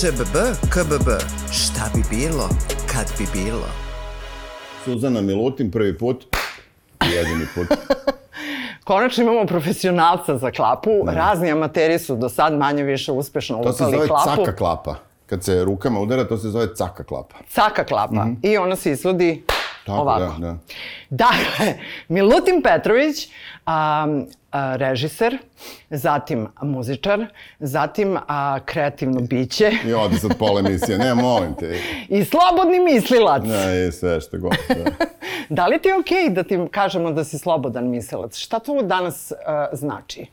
ŠBB, KBB, šta bi bilo, kad bi bilo? Suzana Milutin prvi put i jedini put. Konačno imamo profesionalca za klapu. Razni amateri su do sad manje više uspešno To se lupali zove klapu. caka klapa. Kad se rukama udara, to se zove caka klapa. Caka klapa. I ona se izvodi Tako, ovako. da, da. Dakle, Milutin Petrović, a, režiser, zatim muzičar, zatim a, kreativno biće I odi sad pola emisije. Ne, molim te. i slobodni mislilac. Ne, i sve što god. Da. Da li ti je okej da ti kažemo da si slobodan mislilac? Šta to danas a, znači?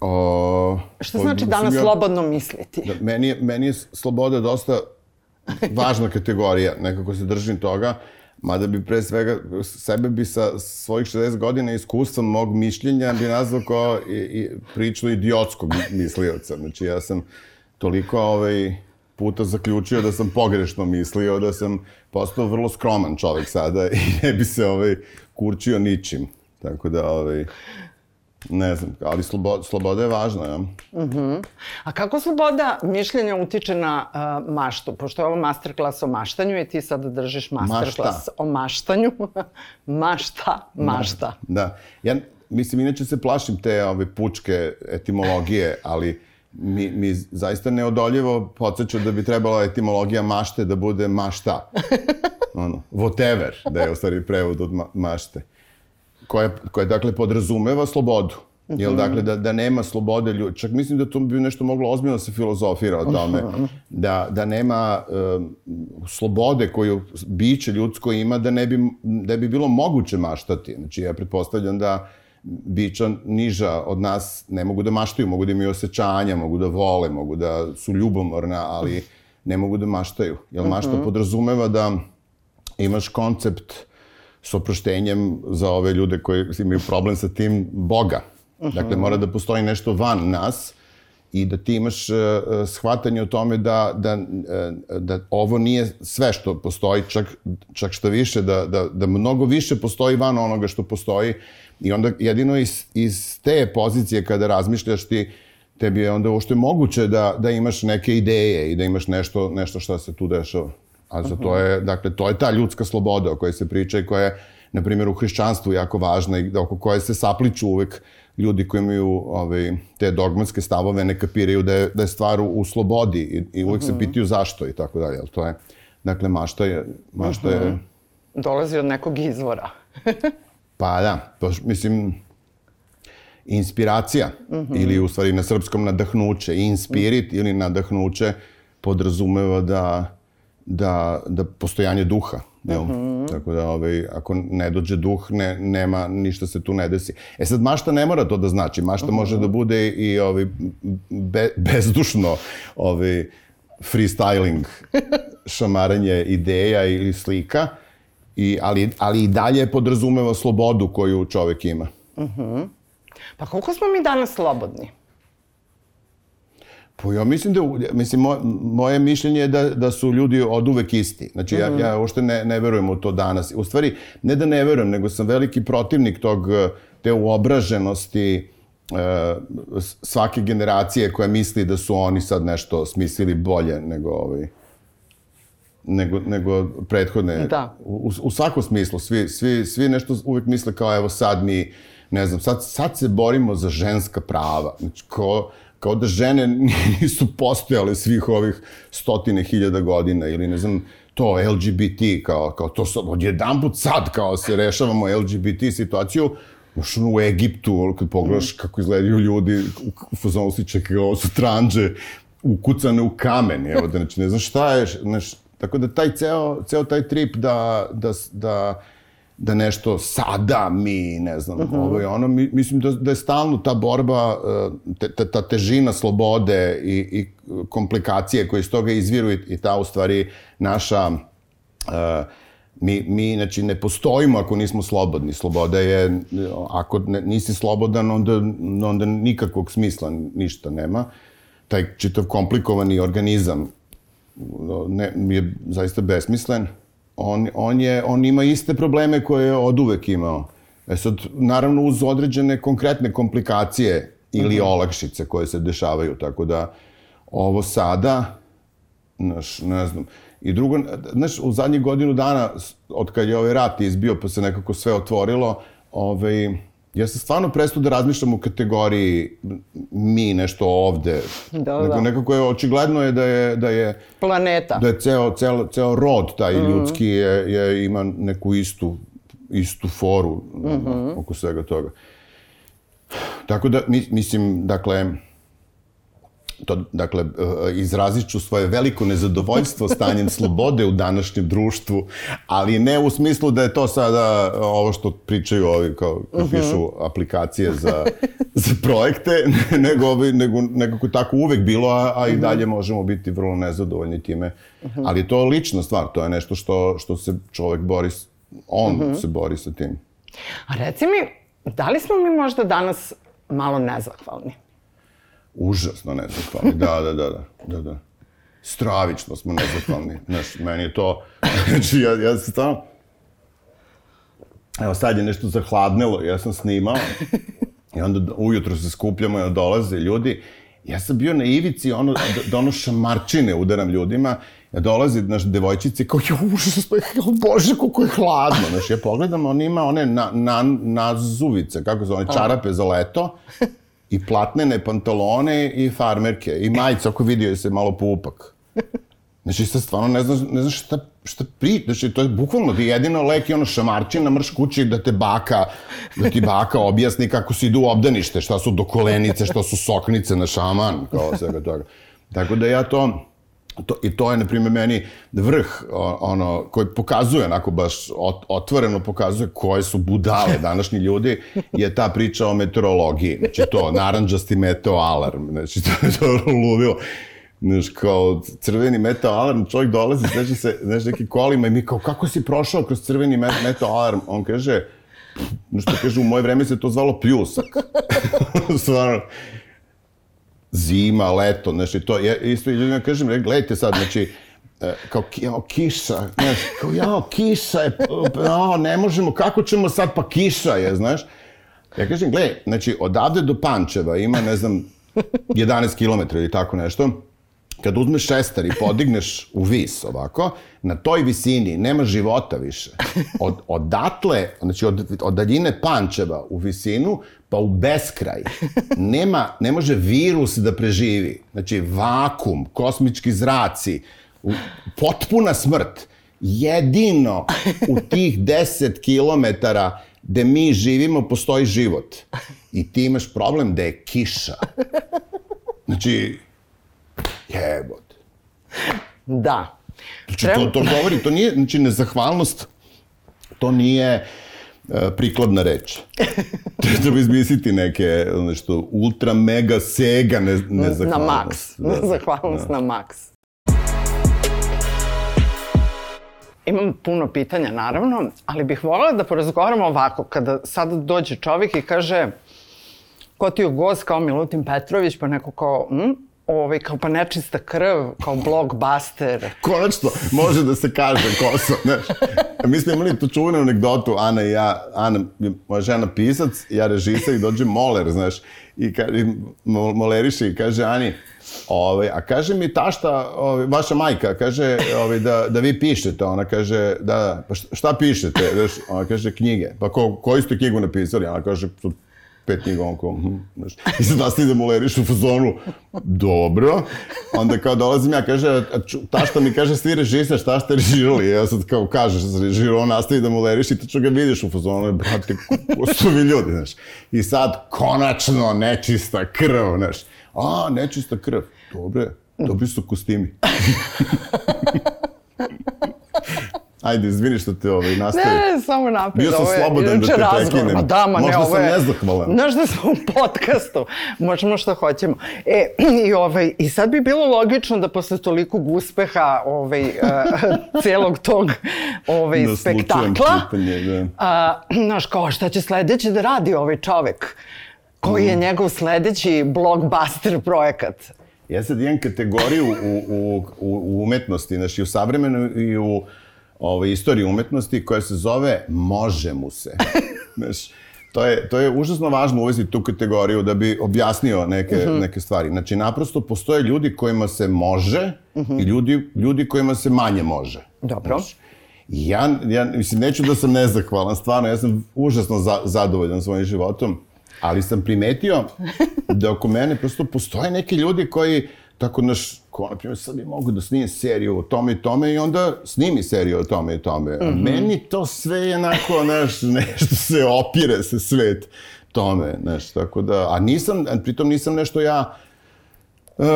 O, Šta znači danas ja- slobodno misliti? Da, meni, je, meni je sloboda dosta važna kategorija, nekako se držim toga, mada bi pre svega sebe bi sa svojih 60 godina iskustva mog mišljenja bi nazvao kao i, i priču idiotskog mislioca. Znači ja sam toliko ovaj, puta zaključio da sam pogrešno mislio, da sam postao vrlo skroman čovek sada i ne bi se ovaj, kurčio ničim. Tako da, ovaj, ne znam, ali slobo, sloboda je važna, ja. A kako sloboda mišljenja utiče na uh, maštu? Pošto je ovo masterclass o maštanju i ti sada držiš masterclass Mašta. o maštanju. mašta, mašta. Da. Ja, mislim, inače se plašim te ove pučke etimologije, ali mi, mi zaista neodoljivo podsjeću da bi trebala etimologija mašte da bude mašta. Ono, whatever, da je u stvari prevod od ma mašte. Koja, koja, dakle, podrazumeva slobodu. Jel, dakle, da, da nema slobode ljudi. Čak mislim da to bi nešto moglo ozbiljno da se filozofira o tome. Da, da nema um, slobode koju biće ljudsko ima, da ne bi, da bi bilo moguće maštati. Znači, ja pretpostavljam da bića niža od nas ne mogu da maštaju, mogu da imaju osjećanja, mogu da vole, mogu da su ljubomorna, ali ne mogu da maštaju. Jer mašta podrazumeva da imaš koncept s oproštenjem za ove ljude koji imaju problem sa tim Boga. Dakle, mora da postoji nešto van nas i da ti imaš uh, shvatanje o tome da, da, uh, da ovo nije sve što postoji, čak, čak što više, da, da, da mnogo više postoji van onoga što postoji i onda jedino iz, iz te pozicije kada razmišljaš ti, tebi je onda uopšte moguće da, da imaš neke ideje i da imaš nešto, nešto što se tu dešava. A za to je, dakle, to je ta ljudska sloboda o kojoj se priča i koja je, na primjer, u hrišćanstvu jako važna i oko koje se sapliču uvek ljudi koji imaju ovaj, te dogmatske stavove ne kapiraju da je, da je stvar u, slobodi i, i uvek se pitaju zašto i tako dalje. Ali to je, dakle, mašta je, mašta je, Dolazi od nekog izvora. pa da, to, š- mislim, inspiracija ili u stvari na srpskom nadahnuće, inspirit ili nadahnuće podrazumeva da, da, da postojanje duha. Jel? Tako da, ovaj, ako ne dođe duh, ne, nema, ništa se tu ne desi. E sad, mašta ne mora to da znači. Mašta može da bude i ovaj, be, bezdušno ovaj, freestyling, šamaranje ideja ili slika, i, ali, ali i dalje podrazumeva slobodu koju čovek ima. Pa koliko smo mi danas slobodni? Pa ja mislim da, mislim, mo, moje mišljenje je da, da su ljudi od uvek isti. Znači, ja, ja uopšte ne, ne verujem u to danas. U stvari, ne da ne verujem, nego sam veliki protivnik tog, eh, te uobraženosti e, svake generacije koja misli da su oni sad nešto smislili bolje nego ovaj, nego, nego prethodne. Da. U, u svakom smislu. Svi, svi, svi nešto uvek misle kao evo sad mi, ne znam, sad, sad se borimo za ženska prava. Znači, ko, kao da žene nisu postojale svih ovih stotine hiljada godina ili ne znam, to LGBT, kao, kao to sad, odjedan put sad kao se rešavamo LGBT situaciju, Još ono u Egiptu, kad pogledaš kako izgledaju ljudi, u, fazonu si čekaj, ovo su tranđe ukucane u kamen, evo da, znači ne znam šta je, znaš, tako da taj ceo, ceo taj trip da, da, da, da nešto sada mi, ne znam, uh -huh. ovo i ono, mi, mislim da, da je stalno ta borba, eh, te, ta, ta težina slobode i, i komplikacije koje iz toga izviru i, i ta u stvari naša uh, mi, mi znači, ne postojimo ako nismo slobodni. Sloboda je, ako ne, nisi slobodan, onda, onda nikakvog smisla ništa nema. Taj čitav komplikovani organizam ne, je zaista besmislen. On, on, je, on ima iste probleme koje je od uvek imao. E sad, naravno, uz određene konkretne komplikacije ili olakšice koje se dešavaju, tako da ovo sada, znaš, ne znam. I drugo, znaš, u zadnjih godinu dana, od kad je ovaj rat izbio, pa se nekako sve otvorilo, ovaj, ja sam stvarno prestao da razmišljam u kategoriji mi nešto ovde. Da, Nego da. nekako je očigledno je da je, da je, Planeta. da je ceo, ceo, ceo rod taj ljudski je, je, ima neku istu, istu foru ono, oko svega toga. Tako da, mi- mislim, dakle, to, dakle, eh, izrazit ću svoje veliko nezadovoljstvo stanjem slobode u današnjem društvu, ali ne u smislu da je to sada ovo što pričaju ovi kao, kao pišu aplikacije za, za projekte, nego, nego nekako tako uvek bilo, a, a i dalje možemo biti vrlo nezadovoljni time. Ali je to lična stvar, to je nešto što, što se čovek bori, on se bori sa tim. A reci mi, da li smo mi možda danas malo nezahvalni? Užasno nezahvalni, da, da, da, da, da, da. Stravično smo nezahvalni. Znaš, meni je to, znači, ja, ja sam stvarno, evo sad je nešto zahladnelo, ja sam snimao i onda ujutro se skupljamo i dolaze ljudi. Ja sam bio na ivici, ono, da, da ono šamarčine udaram ljudima, ja dolazi, naš devojčice, kao, jo, užasno, jo, bože, koliko je hladno. Znaš, ja pogledam, on ima one na, na, nazuvice, kako se one, čarape za leto, i platnene pantalone i farmerke i majice, ako vidio se malo pupak. Znači, sad stvarno ne znaš, ne znaš šta, šta pri... Znači, to je bukvalno ti jedino lek i ono šamarčina, mrš kući da te baka, da ti baka objasni kako se idu u obdanište, šta su do kolenice, šta su soknice na šaman, kao svega toga. Tako da ja to... To, I to je, na primjer, meni vrh, ono, koji pokazuje, onako baš ot, otvoreno pokazuje koje su budale današnji ljudi, je ta priča o meteorologiji. Znači to, naranđasti meteo alarm, znači to je to ludilo. Znaš, kao crveni meteo alarm, čovjek dolazi, sveća se, znaš, neki kolima i mi kao, kako si prošao kroz crveni met- meteo alarm? On kaže, nešto kaže, u moje vreme se to zvalo pljusak. Stvarno zima, leto, znači to, ja isto i ljudima kažem, gledajte sad, znači, e, kao jao, kiša, znaš, kao jao, kiša je, jao, ne možemo, kako ćemo sad, pa kiša je, znaš. Ja kažem, gledaj, znači, odavde do Pančeva ima, ne znam, 11 km ili tako nešto, kad uzmeš šestar i podigneš u vis ovako, na toj visini nema života više. Od, odatle, znači od, od daljine Pančeva u visinu, pa u beskraj, nema, ne može virus da preživi. Znači vakum, kosmički zraci, potpuna smrt. Jedino u tih 10 kilometara gde mi živimo postoji život. I ti imaš problem da je kiša. Znači, jebot. Da. Znači, to, to govori, to nije, znači, nezahvalnost, to nije e, prikladna reč. Treba izmisliti neke, nešto, ultra, mega, sega ne, Na nezahvalnost. maks. Nezahvalnost na maks. Imam puno pitanja, naravno, ali bih voljela da porazgovaramo ovako, kada sad dođe čovjek i kaže ko ti je gost kao Milutin Petrović, pa neko kao, hm, ovaj, kao pa nečista krv, kao blockbuster. Konačno, može da se kaže ko znaš. Mi smo imali tu čuvenu anegdotu, Ana i ja, Ana, moja žena pisac, ja režiser i dođe moler, znaš, i, ka, i mo- moleriše i kaže Ani, ovaj, a kaže mi tašta, ovaj, vaša majka, kaže ovaj, da, da vi pišete, ona kaže, da, da, pa šta, šta pišete, znaš, ona kaže knjige, pa ko, koju ste knjigu napisali, ona kaže, "Pa, pet knjiga, on kao, hm, znaš, i sad nastavi da mu leriš u fazonu, dobro, onda kao dolazim ja, kaže, a ču- tašta mi kaže, svi režiser, šta ste režirali, ja sad kao kažeš, režirao, on nastavi da mu leriš i tačno ga vidiš u fazonu, brate, ko su vi ljudi, znaš, i sad, konačno, nečista krv, znaš, a, nečista krv, dobre, dobri su kostimi. Ajde, izvini što te ovaj, nastavi. Ne, ne, samo napred. Bio sam slobodan da te prekinem. Ma da, ma ne, Možda ovo sam je... nezahvalan. Znaš da smo u podcastu, možemo što hoćemo. E, i, ovaj, I sad bi bilo logično da posle tolikog uspeha ovaj, uh, celog tog ovaj, Naslučujem spektakla, pitanje, da. a, znaš, kao šta će sledeće da radi ovaj čovek? Koji Mm. je njegov sledeći blockbuster projekat? Ja sad imam kategoriju u, u, u, u umetnosti, znači u savremenoj i u ovaj, istoriji umetnosti koja se zove može mu se. Znaš, to je, to je užasno važno uvesti tu kategoriju da bi objasnio neke, uh -huh. neke stvari. Znači, naprosto postoje ljudi kojima se može uh -huh. i ljudi, ljudi kojima se manje može. Dobro. Znači, ja, ja, mislim, neću da sam nezahvalan, stvarno, ja sam užasno za, zadovoljan svojim životom, ali sam primetio da oko mene prosto postoje neki ljudi koji tako naš, ko na primjer sad bi mogu da snimim seriju o tome i tome i onda snimi seriju o tome i tome. Mm -hmm. meni to sve je onako, znaš, nešto se opire se svet tome, znaš, tako da, a nisam, a pritom nisam nešto ja, uh,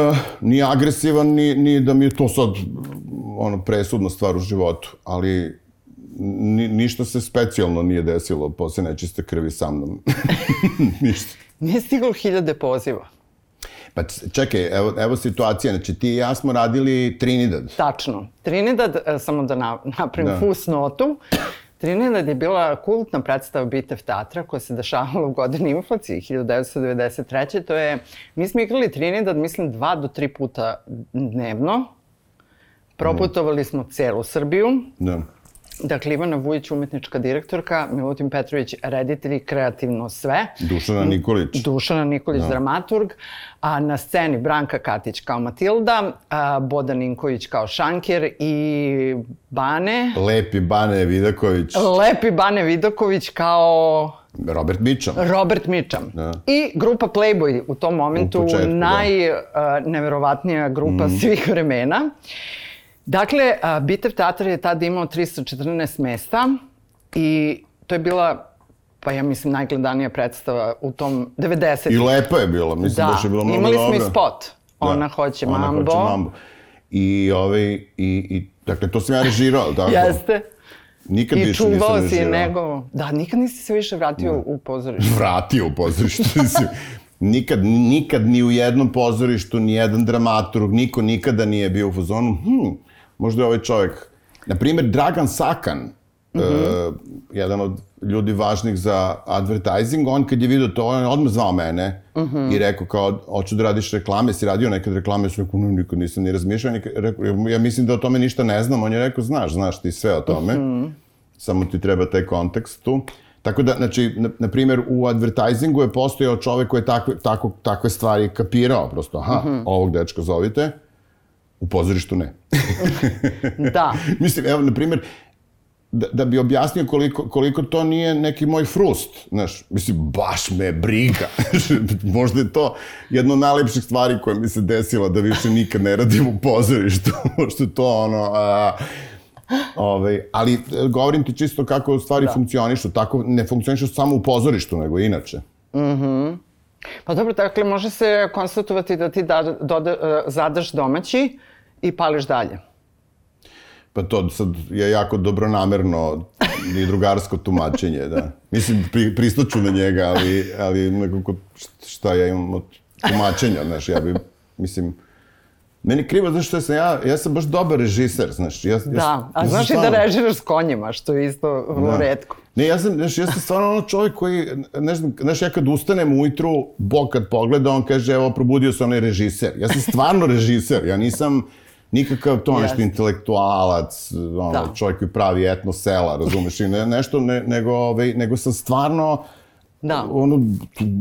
ni agresivan, ni, ni da mi je to sad ono presudna stvar u životu, ali ni, ništa se specijalno nije desilo posle nečiste krvi sa mnom. ništa. Nije stiglo hiljade poziva. Pa čekaj, evo, evo situacija, znači ti i ja smo radili Trinidad. Tačno. Trinidad, e, samo da napravim da. fusnotu, Trinidad je bila kultna predstava Bitev teatra koja se dešavala u godini inflacije 1993. To je, mi smo igrali Trinidad, mislim, dva do tri puta dnevno. Proputovali smo celu Srbiju. Da. Dakle, Ivana Vujić, umetnička direktorka, Milutin Petrović, reditelj kreativno sve. Dušana Nikolić. Dušana Nikolić, da. dramaturg. A na sceni Branka Katić kao Matilda, a, Boda Ninković kao Šankir i Bane. Lepi Bane Vidaković. Lepi Bane Vidaković kao... Robert Mičam. Robert Mičam. Da. I grupa Playboy u tom momentu, početku, najneverovatnija da. grupa mm. svih vremena. Dakle, Bitev teatr je tada imao 314 mesta i to je bila pa ja mislim najgledanija predstava u tom 90. I lepa je bila, mislim da, baš je bila mnogo dobra. Imali smo i spot. Da. Ona hoće Ona mambo. Ona hoće mambo. I, ovaj, i, i, dakle, to sam ja režirao, tako? Jeste. Nikad I više nisam režirao. I čuvao si nego... Da, nikad nisi se više vratio da. u pozorište. Vratio u pozorište, mislim. nikad, nikad ni u jednom pozorištu, ni jedan dramaturg, niko nikada nije bio u fazonu, hm, možda je ovaj čovjek, na primjer, Dragan Sakan, mm -hmm. uh, jedan od ljudi važnih za advertising, on kad je vidio to, on je odmah zvao mene mm -hmm. i rekao kao, hoću da radiš reklame, si radio nekad reklame, sam rekao, no, nikad nisam ni razmišljao, nikad, rekao, ja mislim da o tome ništa ne znam, on je rekao, znaš, znaš ti sve o tome, mm -hmm. samo ti treba taj kontekst tu. Tako da, znači, na, na primjer, u advertisingu je postojao čovek koji je takve, tako, takve stvari kapirao, prosto, aha, mm -hmm. ovog dečka zovite, U pozorištu ne. da. Mislim, evo, na primjer, da, da bi objasnio koliko, koliko to nije neki moj frust, znaš, mislim, baš me briga. Možda je to jedna od najlepših stvari koja mi se desila da više nikad ne radim u pozorištu, što je to ono... A, Ovaj, ali e, govorim ti čisto kako stvari da. funkcionišu, tako ne funkcionišu samo u pozorištu, nego inače. Mhm. Mm pa dobro, dakle, može se konstatovati da ti da, doda, e, zadaš domaći, i pališ dalje. Pa to sad je jako dobronamerno i drugarsko tumačenje, da. Mislim, pri, pristaću na njega, ali, ali nekako šta ja imam od tumačenja, znaš, ja bi, mislim, Meni krivo zato što sam ja, ja sam baš dobar režiser, znaš. Ja, da, ja, a ja znaš i da režiraš s konjima, što je isto vrlo da. redko. Ne, ja sam, znaš, ja sam stvarno ono čovjek koji, ne znam, znaš, ja kad ustanem ujutru, Bog kad pogleda, on kaže, evo, probudio se onaj režiser. Ja sam stvarno režiser, ja nisam nikakav to nešto intelektualac, ono, da. čovjek koji pravi etno sela, razumeš, i ne, nešto, ne, nego, ovaj, nego sam stvarno, da. ono,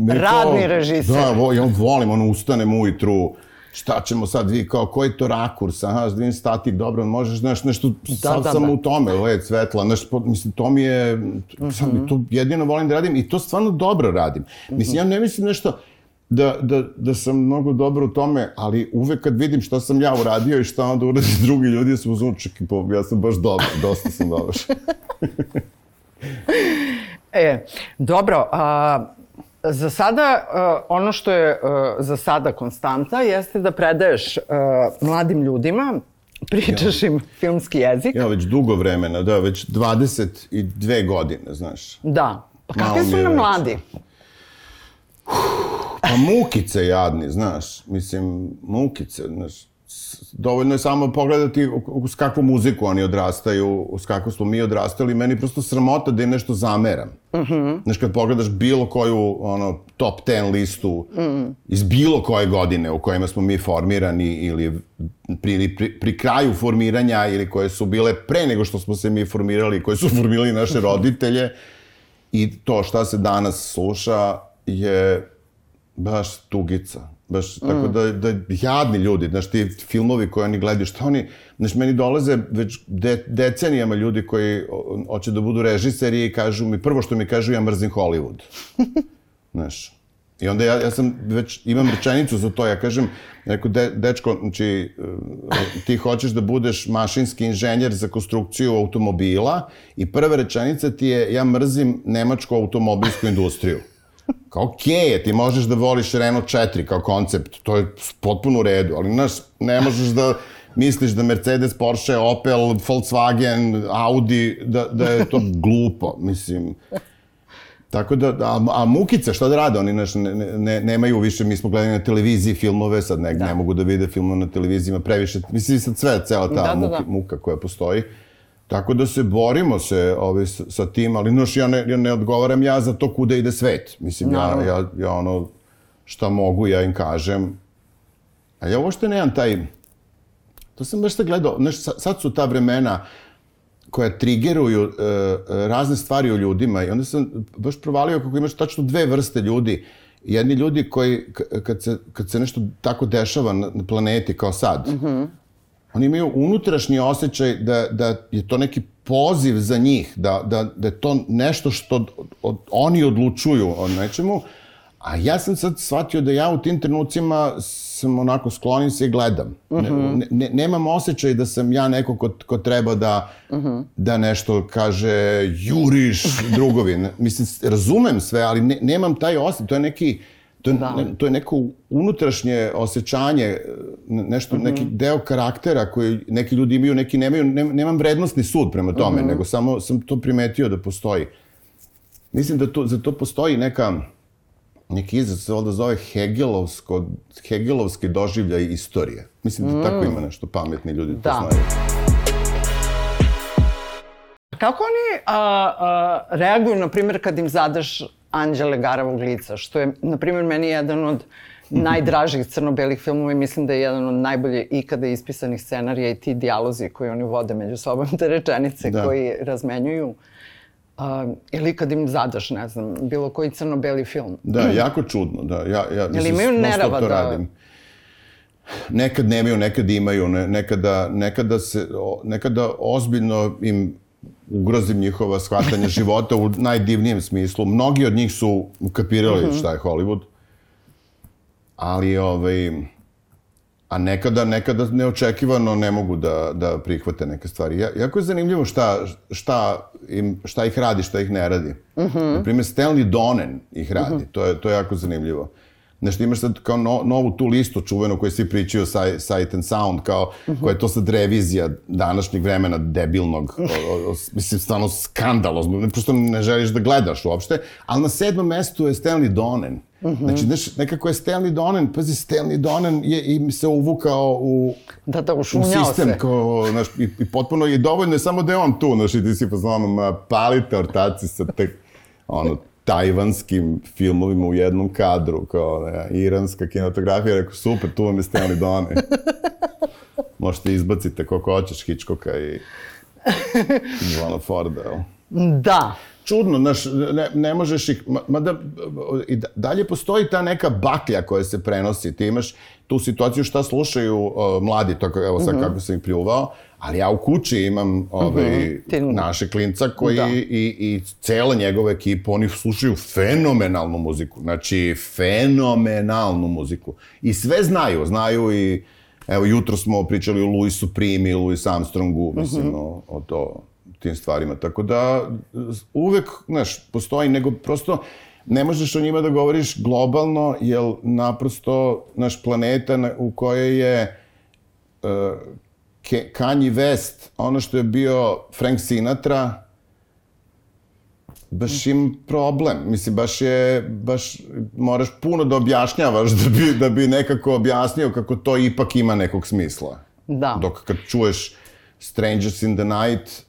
Radni to, režiser. Da, vo, ja volim, ono, ustanem ujutru, šta ćemo sad, vi kao, koji to rakurs, aha, dvim stati, dobro, možeš, znaš, nešto, da, sad da, sam da. u tome, led, svetla, znaš, mislim, to mi je, mm -hmm. sad, to jedino volim da radim i to stvarno dobro radim. Mislim, mm -hmm. ja ne mislim nešto, da, da, da sam mnogo dobro u tome, ali uvek kad vidim šta sam ja uradio i šta onda uradi drugi ljudi, sam uzmano, čekaj, ja sam baš dobar, dosta sam dobar. e, dobro, a, za sada, a, ono što je a, za sada konstanta jeste da predaješ a, mladim ljudima, pričaš ja. im filmski jezik. Ja, već dugo vremena, da, već 22 godine, znaš. Da. Pa kakvi su nam mladi? Pa mukice jadni, znaš. Mislim, mukice, znaš. Dovoljno je samo pogledati uz kakvu muziku oni odrastaju, uz kakvu smo mi odrastali. Meni prosto sramota da im nešto zameram. Mm -hmm. Znaš, kad pogledaš bilo koju ono, top 10 listu mm -hmm. iz bilo koje godine u kojima smo mi formirani ili pri, pri, pri kraju formiranja ili koje su bile pre nego što smo se mi formirali, koje su formirali naše roditelje, I to šta se danas sluša je baš tugica. Baš, mm. tako da, da jadni ljudi, znaš, ti filmovi koje oni gledaju, šta oni, znaš, meni dolaze već de, decenijama ljudi koji hoće da budu režiseri i kažu mi, prvo što mi kažu, ja mrzim Hollywood. znaš, I onda ja, ja sam već, imam rečenicu za to, ja kažem, neko, de, dečko, znači, ti hoćeš da budeš mašinski inženjer za konstrukciju automobila i prva rečenica ti je, ja mrzim nemačku automobilsku industriju. Kao okej okay, ti možeš da voliš Renault 4 kao koncept, to je potpuno u redu, ali znaš, ne možeš da misliš da Mercedes, Porsche, Opel, Volkswagen, Audi, da, da je to glupo, mislim. Tako da, a, a mukice, šta da rade? Oni naš, ne, ne, nemaju više, mi smo gledali na televiziji filmove, sad ne, da. ne mogu da vide filmove na televizijima previše, mislim sad sve, cela ta da, da, muka, da. muka koja postoji. Tako da se borimo se ovaj, sa, tim, ali noš, ja ne, ja ne odgovaram ja za to kuda ide svet. Mislim, ja, ja, ja ono, šta mogu, ja im kažem. A ja uopšte nemam taj... To sam baš gledao, znaš, sad su ta vremena koja trigeruju uh, razne stvari u ljudima i onda sam baš provalio kako imaš tačno dve vrste ljudi. Jedni ljudi koji, kad se, kad se nešto tako dešava na, na planeti kao sad, mm -hmm oni imaju unutrašnji osjećaj da, da je to neki poziv za njih, da, da, da je to nešto što od, od, oni odlučuju o nečemu, a ja sam sad shvatio da ja u tim trenucima sam onako sklonim se i gledam. Uh -huh. ne, mhm. ne, nemam osjećaj da sam ja neko ko, ko treba da, uh mhm. -huh. da nešto kaže juriš drugovi. Mislim, razumem sve, ali ne, nemam taj osjećaj. To je neki To je, da. ne, to je neko unutrašnje osjećanje, nešto, mm -hmm. neki deo karaktera koji neki ljudi imaju, neki nemaju, ne, nemam vrednostni sud prema tome, mm -hmm. nego samo sam to primetio da postoji. Mislim da to, za to postoji neka, neki izraz se ovdje zove Hegelovsko, Hegelovski doživljaj istorije. Mislim da mm. tako ima nešto pametni ljudi da. to znaju. Kako oni a, a, reaguju, na primjer, kad im zadaš Anđele Garavog lica, što je, na primjer, meni jedan od najdražih crno-belih filmova i mislim da je jedan od najbolje ikada ispisanih scenarija i ti dijalozi koji oni vode među sobom, te rečenice da. koji razmenjuju. Uh, ili kad im zadaš, ne znam, bilo koji crno-beli film. Da, jako čudno, da. Ja, ja mislim, imaju nerava da... radim. Nekad nemaju, nekad imaju, ne, nekada, nekada, se, nekada ozbiljno im ugrozim njihova shvatanja života u najdivnijem smislu. Mnogi od njih su ukapirali mhm. -huh. šta je Hollywood. Ali, ovaj, a nekada, nekada neočekivano ne mogu da, da prihvate neke stvari. Ja, jako je zanimljivo šta, šta, im, šta ih radi, šta ih ne radi. Mhm. -huh. Naprimjer, Stanley Donen ih radi. Uh -huh. to, je, to je jako zanimljivo. Uh, Nešto imaš sad kao no, novu tu listu čuvenu koju svi pričaju Sight and Sound, kao uh -huh. koja je to sad revizija današnjeg vremena debilnog, o, o, mislim, stvarno skandalozno, prosto ne želiš da gledaš uopšte, ali na sedmom mestu je Stanley Donen. Uh -huh. Znači, znaš, nekako je Stanley Donen, pazi, Stanley Donen je i se uvukao u, da, da, u sistem, se. Kao, znaš, i, i potpuno je dovoljno je samo da je on tu, znaš, i ti si pa znam, palite ortaci sa tek, ono, tajvanskim filmovima u jednom kadru, kao ne, iranska kinematografija, rekao, super, tu vam je Stanley Doni. Možete izbacite koliko hoćeš Hitchcocka i Johna Forda. Da. Čudno, znaš, ne, ne možeš ih, mada i dalje postoji ta neka baklja koja se prenosi, ti imaš tu situaciju šta slušaju uh, mladi, tako evo sad mm -hmm. kako sam ih pljuvao, Ali ja u kući imam ovaj, mm -hmm. naše klinca koji da. i, i cela njegova ekipa, oni slušaju fenomenalnu muziku. Znači, fenomenalnu muziku. I sve znaju. Znaju i, evo, jutro smo pričali o Louisu Primi, Louis Armstrongu, mislim, mm -hmm. o, o to, tim stvarima. Tako da, uvek, znaš, postoji, nego prosto, ne možeš o njima da govoriš globalno, jer naprosto naš planeta u kojoj je uh, Kanye West, ono što je bio Frank Sinatra, baš im problem. Mislim, baš je, baš moraš puno da objašnjavaš da bi, da bi nekako objasnio kako to ipak ima nekog smisla. Da. Dok kad čuješ Strangers in the Night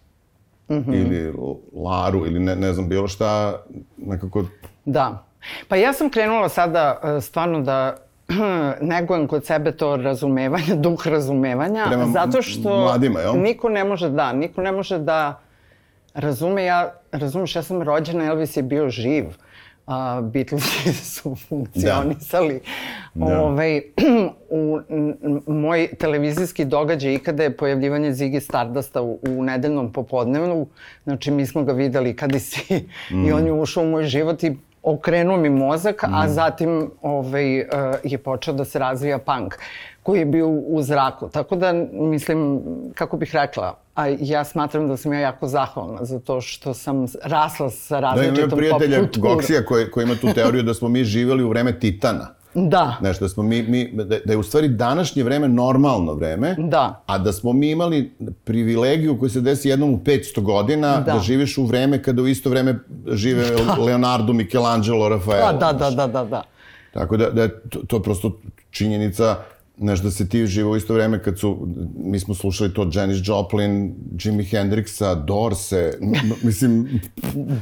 mm -hmm. ili Laru ili ne, ne znam bilo šta, nekako... Da. Pa ja sam krenula sada e, stvarno da negujem kod sebe to razumevanje, duh razumevanja, Prema zato što mladima, jel? niko ne može da, niko ne može da razume, ja, razumeš, ja sam rođena, Elvis je bio živ. A, Beatlesi su funkcionisali. Da. Ovaj, u, moj televizijski događaj ikada je pojavljivanje Ziggy Stardusta u, u nedeljnom popodnevnu. Znači, mi smo ga videli kada si mm. i on je ušao u moj život i okrenuo mi mozak, mm. a zatim ovaj, uh, je počeo da se razvija punk koji je bio u zraku. Tako da, mislim, kako bih rekla, a ja smatram da sam ja jako zahvalna za to što sam rasla sa Da, različitom imam pop prijatelja kulturom. Goksija koji, koji ima tu teoriju da smo mi živjeli u vreme Titana. Da, Znaš, da smo mi, mi da, da je u stvari današnje vreme normalno vreme, Da. a da smo mi imali privilegiju koja se desi jednom u 500 godina, da, Da. živiš u vreme kada u isto vreme žive Leonardo, Michelangelo, Rafael. da, da, da, da, da, da. Tako da, da je to, to je prosto činjenica Znaš, da se ti živo isto vreme kad su, mi smo slušali to Janis Joplin, Jimi Hendrixa, Dorse, mislim,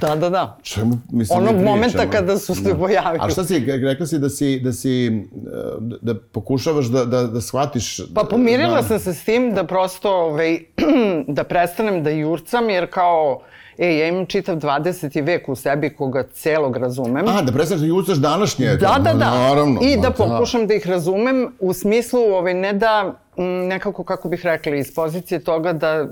Da, da, da. čemu, mislim, Onog momenta kada su se pojavili. A šta si, rekla si da si, da si, e, da, da pokušavaš da, da, da shvatiš... Pa pomirila da, sam se s tim da prosto, ovaj, da prestanem da jurcam, jer kao, e, ja imam čitav 20. vek u sebi koga celog razumem. A, da prestaneš da jucaš današnje. Da, da, da. Naravno. I ma da pokušam da ih razumem u smislu, ovaj, ne da, m, nekako, kako bih rekla, iz pozicije toga da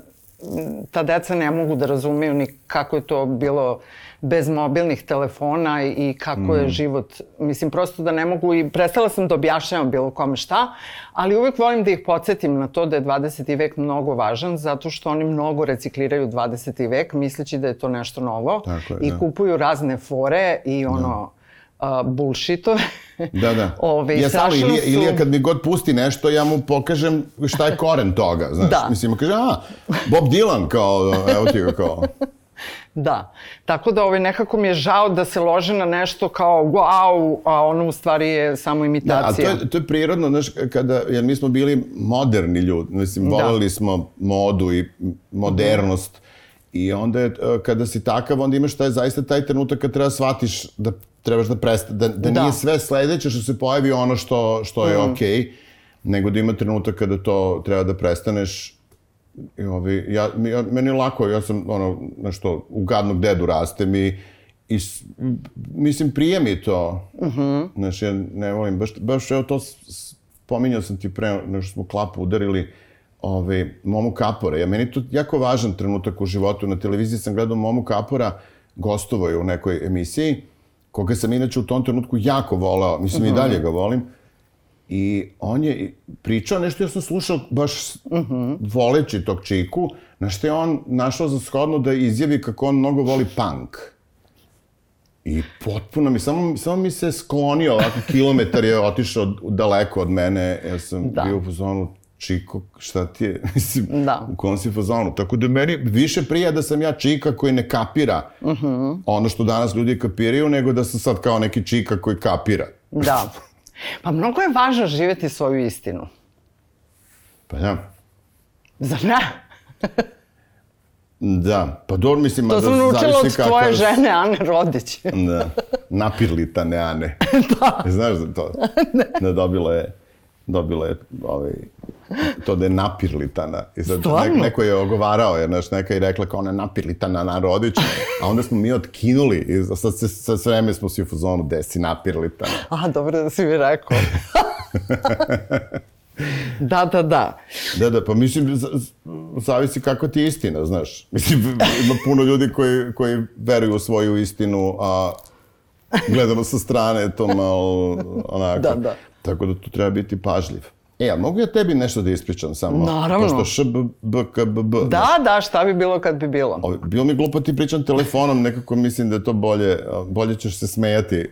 ta deca ne mogu da razumeju ni kako je to bilo bez mobilnih telefona i kako Mm. je život, mislim, prosto da ne mogu i prestala sam da objašnjavam bilo kome šta, ali uvek volim da ih podsjetim na to da je 20. vek mnogo važan, zato što oni mnogo recikliraju 20. vek, misleći da je to nešto novo Tako je, i da. kupuju razne fore i ono, a, bullshitove. Da, da. Ove, ja samo, Ilija, su- Ilija kad mi god pusti nešto, ja mu pokažem šta je koren toga, znaš. Da. Mislim, kaže, a, Bob Dylan, kao, evo ti ga, kao. Da. Tako da ovaj, nekako mi je žao da se lože na nešto kao wow, a ono u stvari je samo Da, a to imitacija. je, to je prirodno, znaš, kada, jer mi smo bili moderni ljudi, mislim, Da. voleli smo modu i modernost, i onda je, e, kada si takav, onda imaš taj, zaista taj trenutak kad treba shvatiš da trebaš da presta, da, da, Da. nije sve sledeće što se pojavi ono što, što je okej, nego da ima trenutak kada to treba da prestaneš I ovi, ja, ja, meni je lako, ja sam, ono, nešto, u gadnog dedu rastem i, i mislim, prije mi to. Uh -huh. Znaš, ja ne volim, baš, baš evo to, s- s- pominjao sam ti pre, nešto smo klapu udarili, ovaj, Momu Kapora. Ja, meni je to jako važan trenutak u životu. Na televiziji sam gledao Momu Kapora, gostovao je u nekoj emisiji, koga sam inače u tom trenutku jako volao, mislim i dalje ga volim, I on je pričao nešto, ja sam slušao baš voleći tog čiku, na što je on našao za shodno da izjavi kako on mnogo voli punk. I potpuno mi, samo, samo mi se sklonio, ovako kilometar je otišao daleko od mene, ja sam Da. bio u fazonu, Čiko, šta ti je, mislim, Da. u kom si fazonu. Tako da meni više prija da sam ja čika koji ne kapira ono što danas ljudi kapiraju, nego da sam sad kao neki čika koji kapira. Da. Pa mnogo je važno živjeti svoju istinu. Pa ja. Zar ne? Da, pa dobro mislim, To da sam naučila od zavisi tvoje kakav- žene, Ane Rodić. Da, napirlitane Ane. da. Znaš za to? Da, dobila je, dobila je ovaj, to da je napirlitana. I sad Stvarno? nek, neko je ogovarao, jer znaš, neka je rekla kao ona je napirlitana na Rodić, a onda smo mi otkinuli i sad se, sa vreme smo svi u fazonu, gde si napirlitana. A, dobro da si mi rekao. da, da, da. Da, da, pa mislim, zavisi kako ti je istina, znaš. Mislim, ima puno ljudi koji, koji veruju u svoju istinu, a gledano sa strane je to malo onako. Da, da. Tako da tu treba biti pažljiv. E, a mogu ja tebi nešto da ispričam samo? Naravno. Pošto š, b, b, k, b, b. Da, da, šta bi bilo kad bi bilo? Ovo, Bilo mi glupo ti pričam telefonom, nekako mislim da je to bolje, bolje ćeš se smejati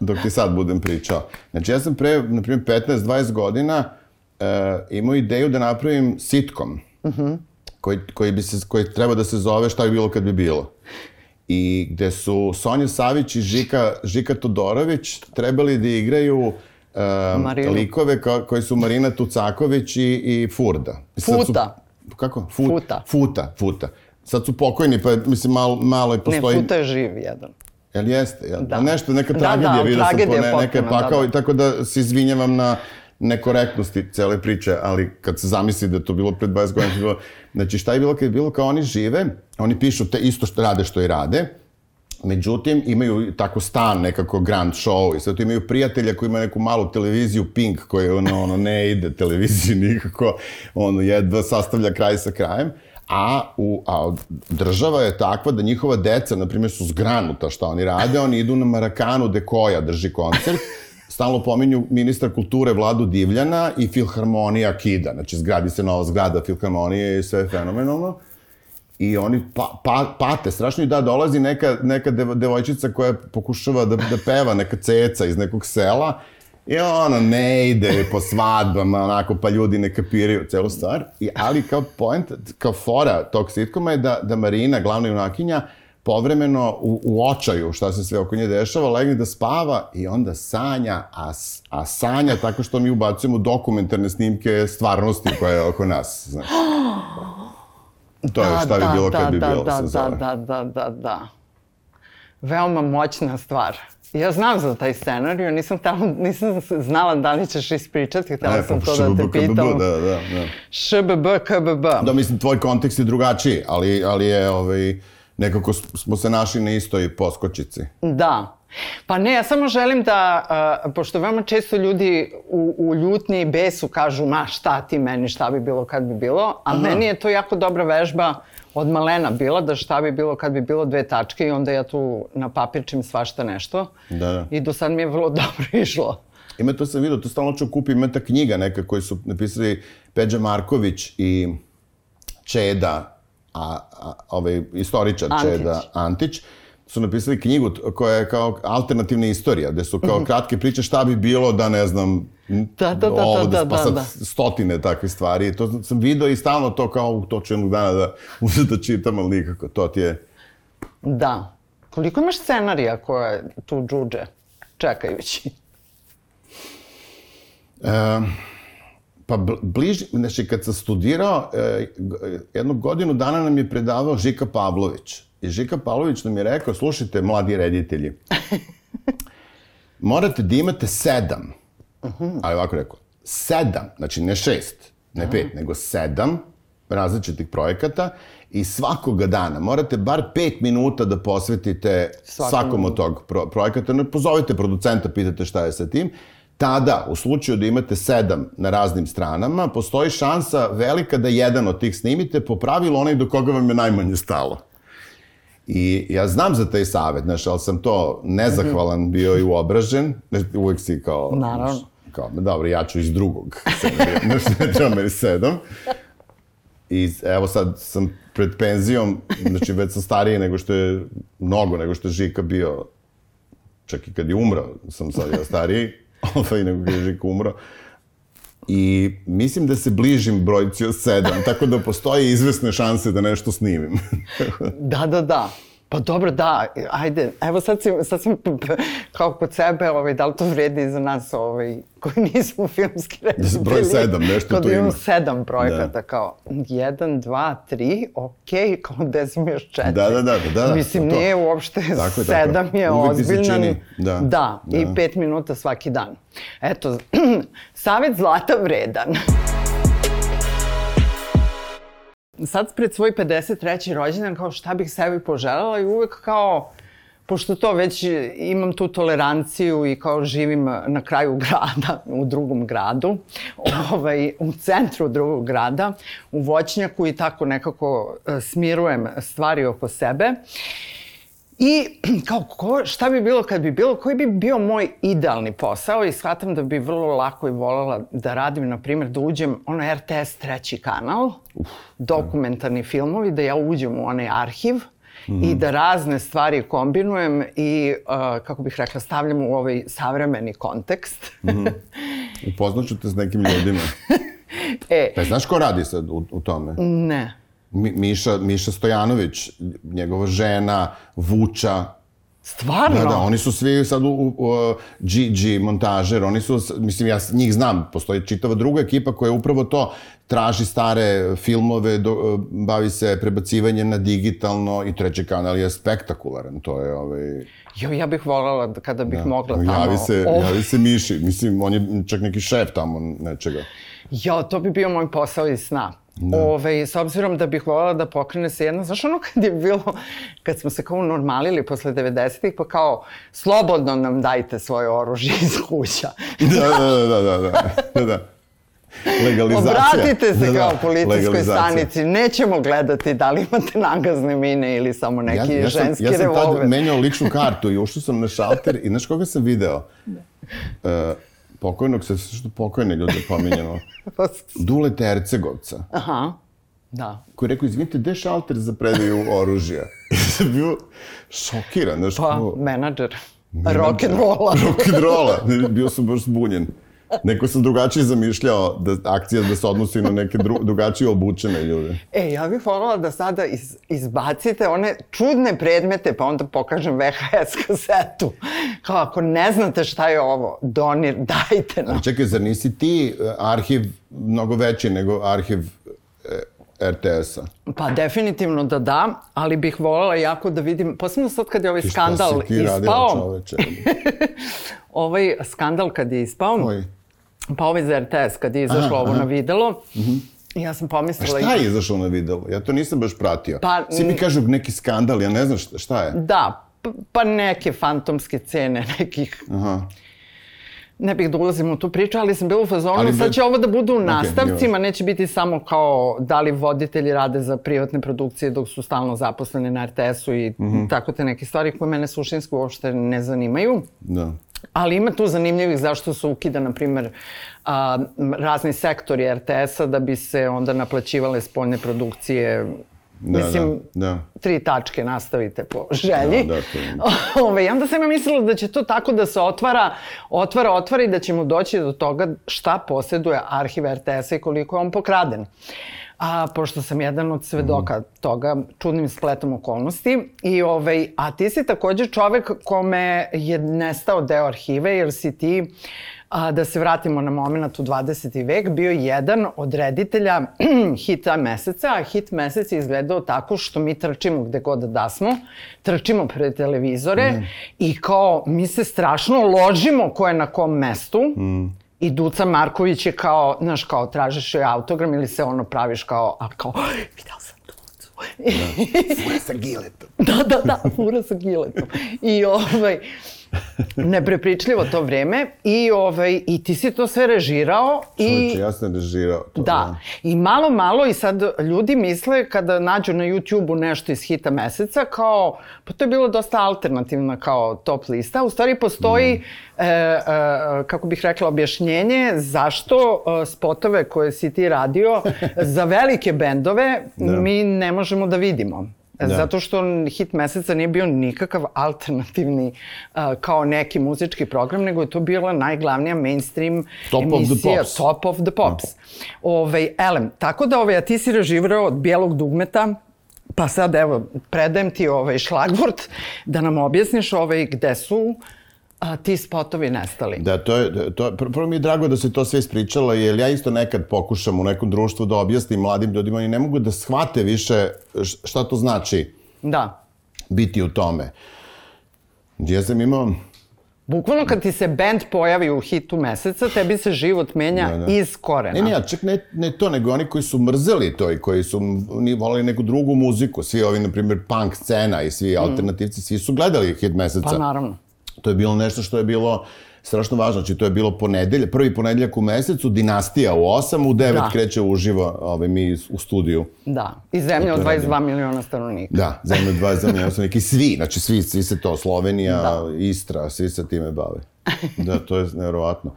dok ti sad budem pričao. Znači, ja sam pre, na primjer, 15-20 godina e, imao ideju da napravim sitcom, koji, koji, bi se, koji treba da se zove šta bi bilo kad bi bilo. I gde su Sonja Savić i Žika, Žika Todorović trebali da igraju Marinu. likove ko, koji su Marina Tucaković i, i Furda. Sad su- Futa. kako? Fu- Futa. Futa, futa. Sad su pokojni, pa mislim malo, malo je Ne, postoji... Futa je živ jedan. Jel jeste? Jel? Da. Da. Nešto, neka Da, tragedija, da, vidio sam po ne, neka je da, pakao, da. i tako da se izvinjavam na, nekorektnosti cele priče, ali kad se zamisli da je to bilo pred 20 godina, znači šta je bilo kad je bilo kao oni žive, oni pišu te isto što rade što i rade, Međutim, imaju tako stan, nekako grand show i sve to imaju prijatelja koji ima neku malu televiziju Pink koja ono, ono ne ide televiziji nikako, ono jedva sastavlja kraj sa krajem. A, u, a država je takva da njihova deca, na primjer, su zgranuta šta oni rade, oni idu na Marakanu gde Koja drži koncert, stalno pominju ministar kulture Vladu Divljana i Filharmonija Kida. Znači, zgradi se nova zgrada Filharmonije i sve je fenomenalno i oni pa, pa, pate strašno i da dolazi neka, neka devojčica koja pokušava da, da peva, neka ceca iz nekog sela i ona ne ide po svadbama, onako, pa ljudi ne kapiraju celu stvar. I, ali kao point, kao fora tog sitkoma je da, da Marina, glavna junakinja, povremeno u, u očaju šta se sve oko nje dešava, legne da spava i onda sanja, a, a sanja tako što mi ubacujemo dokumentarne snimke stvarnosti koja je oko nas, znaš. To je šta bi da, bilo kad da, bi bilo, da, se da, zove. Da, da, da, da. Veoma moćna stvar. Ja znam za taj scenariju, nisam, tamo, nisam znala da li ćeš ispričati, htela e, sam to da te pitam. Da, da, da. ŠBB, KBB. Da, mislim, tvoj kontekst je drugačiji, ali, ali je, ovaj, nekako smo se našli na istoj poskočici. Da, Pa ne, ja samo želim da, uh, pošto veoma često ljudi u, u ljutnji i besu kažu ma šta ti meni, šta bi bilo kad bi bilo, a Aha. meni je to jako dobra vežba od malena bila, da šta bi bilo kad bi bilo dve tačke i onda ja tu na papirčim svašta nešto. Da, da. I do sad mi je vrlo dobro išlo. Ima to sam vidio, to stalno ću kupiti, ima ta knjiga neka koju su napisali Peđa Marković i Čeda, a, a ovaj istoričar Antić. Čeda Antić su napisali knjigu koja je kao alternativna istorija, gde su kao mhm. kratke priče šta bi bilo da, ne znam, da, da, da, ovo, da, da, pa sad da, da. stotine takve stvari. To sam video i stalno to kao to ću jednog dana da uzeti da čitam, ali nikako, to ti je... Da. Koliko imaš scenarija koje tu džuđe čekajući? E, pa bliži, znači kad sam studirao, e, jednu godinu dana nam je predavao Žika Pavlović I Žika Pavlović nam je rekao, slušajte, mladi reditelji, morate da imate sedam, ali ovako rekao, sedam, znači ne šest, ne pet, nego sedam različitih projekata i svakoga dana morate bar pet minuta da posvetite svakom, svakom od tog pro projekata. Ne pozovite producenta, pitate šta je sa tim. Tada, u slučaju da imate sedam na raznim stranama, postoji šansa velika da jedan od tih snimite, po pravilu onaj do koga vam je najmanje stalo. I ja znam za taj savet, znaš, ali sam to nezahvalan bio i uobražen. Uvijek si kao... Naravno. Kao, dobro, ja ću iz drugog znaš, ne treba meni sedam. I evo sad sam pred penzijom, znači već sam stariji nego što je, mnogo nego što je Žika bio, čak i kad je umro, sam sad ja stariji, ovaj, nego kad je Žika umro. I mislim da se bližim brojci od sedam, tako da postoje izvesne šanse da nešto snimim. da, da, da. Pa dobro, da, ajde, evo sad si, sad si kao kod sebe, ovaj, da li to vredi za nas ovaj, koji nismo filmski reditelji? Broj sedam, nešto tu ima. Kod sedam projekata, da. kao jedan, dva, tri, okej, okay, kao gde sam još četiri. Da, da, da, da. da Mislim, nije uopšte, tako sedam tako. je ozbiljno. Da, da, da, i pet minuta svaki dan. Eto, savet zlata vredan sad pred svoj 53. rođendan kao šta bih sebi poželjela i uvek kao pošto to već imam tu toleranciju i kao živim na kraju grada, u drugom gradu, ovaj, u centru drugog grada, u voćnjaku i tako nekako e, smirujem stvari oko sebe. I kao, ko, šta bi bilo kad bi bilo, koji bi bio moj idealni posao i shvatam da bi vrlo lako i volela da radim, na primjer, da uđem ono RTS treći kanal, Uf, dokumentarni da. filmovi, da ja uđem u onaj arhiv mm -hmm. i da razne stvari kombinujem i, uh, kako bih rekla, stavljam u ovaj savremeni kontekst. mm -hmm. Upoznaću te s nekim ljudima. e, pa znaš ko radi sad u, u tome? Ne. Miša, Miša Stojanović, njegova žena, Vuča, Stvarno? Da, da, oni su svi sad u, u, u GG montažer, oni su, mislim, ja njih znam, postoji čitava druga ekipa koja upravo to traži stare filmove, do, bavi se prebacivanjem na digitalno i treći kanal je spektakularan, to je ovaj... Jo, ja bih voljela da kada bih mogla tamo... Javi se, ovo- javi se Miši, mislim, on je čak neki šef tamo nečega. Jo, to bi bio moj posao iz sna. Da. Ove, s obzirom da bih voljela da pokrene se jedna, znaš ono kad je bilo, kad smo se kao normalili posle 90-ih, pa kao, slobodno nam dajte svoje oružje iz kuća. Da, da, da, da, da, da, da. Legalizacija. Obratite se Da, da, kao policijskoj stanici, nećemo gledati da li imate nagazne mine ili samo neki ja, ja sam, ženski ja sam revolver. tad menjao ličnu kartu i ušao sam na šalter i znaš koga sam video? Uh, pokojnog, se što pokojne ljude pominjamo. Dule Tercegovca, Aha, da. koji je rekao, izvinite, gde je šalter za predaju oružja? I sam bio šokiran, znaš, Pa, kao, menadžer. Rock and rolla. rock and rolla. Bio sam baš zbunjen. Neko sam drugačije zamišljao da akcija da se odnosi na neke dru, drugačije obučene ljude. E, ja bih voljela da sada iz, izbacite one čudne predmete, pa onda pokažem VHS kasetu. Kao, ako ne znate šta je ovo, donir, dajte nam. Čekaj, zar nisi ti e, arhiv mnogo veći nego arhiv e, RTS-a? Pa definitivno da da, ali bih voljela jako da vidim, posebno sad kad je ovaj I šta skandal si ti radila, ispao, čoveče? ovaj skandal kad je ispao, Koji? Pa ovaj za RTS kad je izašlo Aha, ovo aha. na videlo, ja sam A pomislila... šta je izašlo na video? Ja to nisam baš pratio. Pa, Svi mi kažu neki skandal, ja ne znam šta, šta je. Da, pa neke fantomske cene nekih Aha. ne bih da ulazim u tu priču, ali sam bila u fazonu, Ali sad be- će ovo da budu u nastavcima, neće biti samo kao da li voditelji rade za privatne produkcije dok su stalno zaposleni na RTS-u i Mhm. tako te neke stvari koje mene suštinski uopšte ne zanimaju. Da. Ali ima tu zanimljivih zašto se ukida, na primer, a, razni sektori RTS-a da bi se onda naplaćivale spoljne produkcije. Da, Mislim, da, da. tri tačke nastavite po želji. Da, da, to Ove, i onda sam ja mislila da će to tako da se otvara, otvara, otvara i da ćemo doći do toga šta posjeduje arhiv RTS-a i koliko je on pokraden. A, pošto sam jedan od svedoka toga, čudnim spletom okolnosti. I, ovaj, a ti si takođe čovek kome je nestao deo arhive, jer si ti, a, da se vratimo na moment u 20. vek, bio jedan od reditelja hita meseca, a hit mesec je izgledao tako što mi trčimo gde god da smo, trčimo pred televizore i kao mi se strašno ložimo ko je na kom mestu. I Duca Marković je kao, znaš, kao tražiš joj autogram ili se ono praviš kao, a kao, videla sam Ducu. Fura sa giletom. Da, da, da, fura sa giletom. I ovaj, neprepričljivo to vreme i ovaj, i ti si to sve režirao i... Čovječe, ja sam režirao to. Da. I malo, malo i sad ljudi misle kada nađu na YouTube-u nešto iz hita meseca kao, pa to je bilo dosta alternativna kao top lista. U stvari postoji, Mm. e, e, kako bih rekla, objašnjenje zašto e, spotove koje si ti radio za velike bendove Da. mi ne možemo da vidimo. Da. Zato što hit meseca nije bio nikakav alternativni uh, kao neki muzički program, nego je to bila najglavnija mainstream Top of emisija, Pops. Top of the Pops. Ovaj, elem, tako da ovaj, a ti si reživirao od bijelog dugmeta, pa sad evo, predajem ti ovaj šlagvort da nam objasniš ovaj, gde su a, ti spotovi nestali. Da, to je, to, pr- prvo mi je drago da se to sve ispričalo, jer ja isto nekad pokušam u nekom društvu da objasnim mladim ljudima i ne mogu da shvate više šta to znači Da. biti u tome. Ja sam imao, Bukvalno kad ti se band pojavi u hitu meseca, tebi se život menja Da, da. iz korena. ne, ne, čak ne, ne to, nego oni koji su mrzeli to i koji su ni volali neku drugu muziku, svi ovi, na primjer, punk scena i svi alternativci, svi su gledali hit meseca. Pa naravno. To je bilo nešto što je bilo strašno važno. Znači, to je bilo ponedelje, prvi ponedeljak u mesecu, dinastija u 8, u 9 Da. kreće uživo ovaj, mi u studiju. Da. I zemlja od To radim. 22 miliona stanovnika. Da, zemlje 20 zemlje osnovnik i svi, znači svi, svi se to, Slovenija, Da. Istra, svi se time bave. Da, to je nevjerovatno.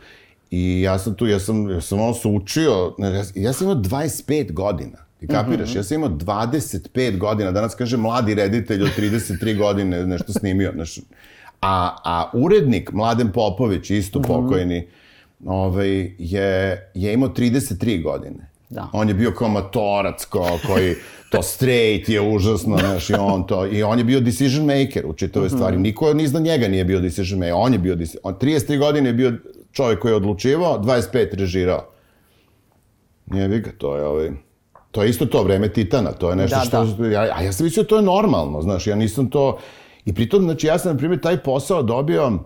I ja sam tu, ja sam, ja sam ono se učio, ne, ja, ja sam imao 25 godina. Ti kapiraš? Ja sam imao 25 godina, danas kaže mladi reditelj od 33 godine nešto snimio. Znaš, a, a urednik, Mladen Popović, isto pokojni, ovaj, je, je imao 33 godine. Da. On je bio kao matorac, kao, koji to straight je užasno, znaš, i on to, i on je bio decision maker u čitove Mhm. stvari. Niko ni iznad njega nije bio decision maker, on je bio, on 33 godine je bio čovjek koji je odlučivao, 25 režirao. Nije ga, to je ovaj... To je isto to vreme Titana, to je nešto Da, što... Ja, a ja sam mislio to je normalno, znaš, ja nisam to... I pritom, znači, ja sam, na primjer, taj posao dobio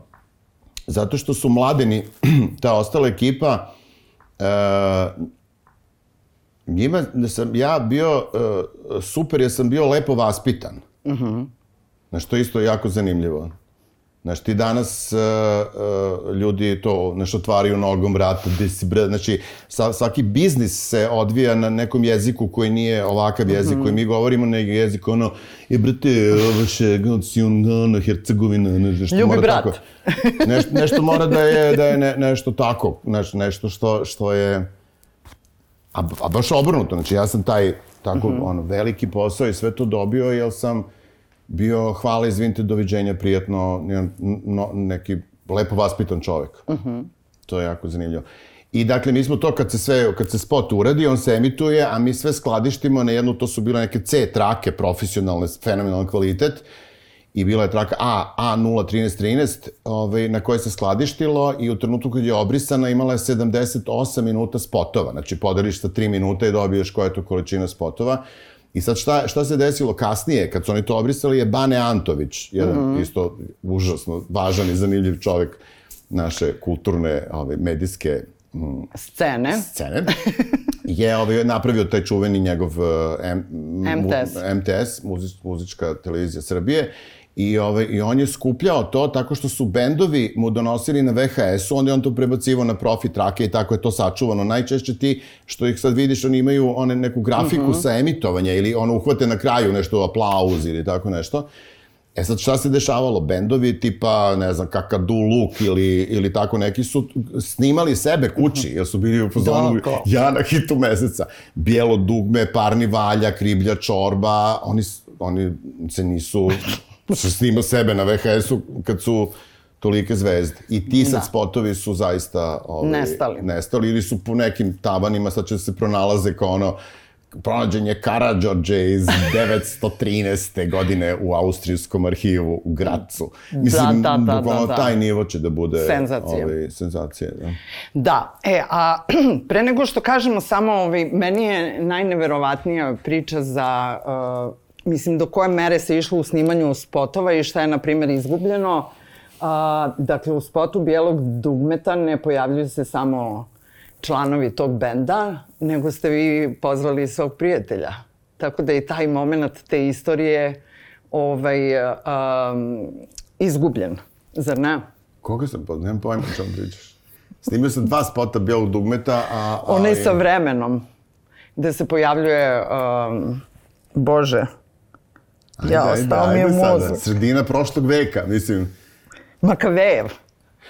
zato što su mladeni, ta ostala ekipa, e, njima da sam ja bio e, super jer sam bio lepo vaspitan. Uh -huh. Znaš, to je isto jako zanimljivo. Znaš, ti danas uh, uh, ljudi to, znaš, otvaraju nogom vrata, gde si, bre, znači, sa, svaki biznis se odvija na nekom jeziku koji nije ovakav jezik koji mi govorimo, nego jezik, ono, i brate, ovo še, Sion, ono, Hercegovina, ne, nešto Ljubi mora brat. tako. Nešto, nešto mora da je, da je ne, nešto tako, znaš, nešto što, što je, a, a baš obrnuto, znači ja sam taj tako ono, veliki posao i sve to dobio jer sam bio, hvala, izvinite, doviđenja, prijatno, no, neki lepo vaspitan čovek. To je jako zanimljivo. I dakle, mi smo to kad se sve, kad se spot uradi, on se emituje, a mi sve skladištimo na jednu, to su bile neke C trake, profesionalne, fenomenalan kvalitet, i bila je traka A, A01313, ovaj, na kojoj se skladištilo i u trenutku kad je obrisana imala je 78 minuta spotova. Znači, podeliš sa 3 minuta i dobiješ koja je to količina spotova. I sad šta, šta se desilo kasnije, kad su oni to obrisali, je Bane Antović, jedan mm -hmm. isto užasno važan i zanimljiv čovek naše kulturne, ove, medijske Scene. scene, je ovaj, napravio taj čuveni njegov uh, M, MTS. Mu, MTS, muzič, muzička televizija Srbije, I, ovaj, I on je skupljao to tako što su bendovi mu donosili na VHS-u, onda je on to prebacivao na profi trake i tako je to sačuvano. Najčešće ti, što ih sad vidiš, oni imaju one, neku grafiku uh -huh. sa emitovanja ili ono uhvate na kraju nešto aplauz ili tako nešto. E sad šta se dešavalo? Bendovi tipa, ne znam, Kakadu Luk ili, ili tako neki su snimali sebe kući, jer su bili u fazonu Da, ja na hitu meseca. Bijelo dugme, parni valjak, riblja čorba, oni, oni se nisu se snima sebe na VHS-u kad su tolike zvezde. I ti sad Da. spotovi su zaista ovaj, Nestali. nestali ili su po nekim tavanima, sad će se pronalaze kao ono pronađen je Karadžorđe iz 913. godine u Austrijskom arhivu u Gracu. Mislim, da, da, bukvalno da. taj nivo će da bude... Senzacija. Ovaj, senzacija, da. Da, e, a pre nego što kažemo samo, ovaj, meni je najneverovatnija priča za, uh, mislim, do koje mere se išlo u snimanju spotova i šta je, na primjer, izgubljeno. Uh, dakle, u spotu Bijelog dugmeta ne pojavljuju se samo članovi tog benda, nego ste vi pozvali svog prijatelja. Tako da je taj moment te istorije ovaj, um, izgubljen, zar ne? Koga sam pod? Nemam pojma čemu pričaš. Snimio sam dva spota bijelog dugmeta, a... a Onaj sa vremenom, gde se pojavljuje, um, Bože, Ajde, ja, ostao mi je sada. mozak. Sredina prošlog veka, mislim. Makavejev.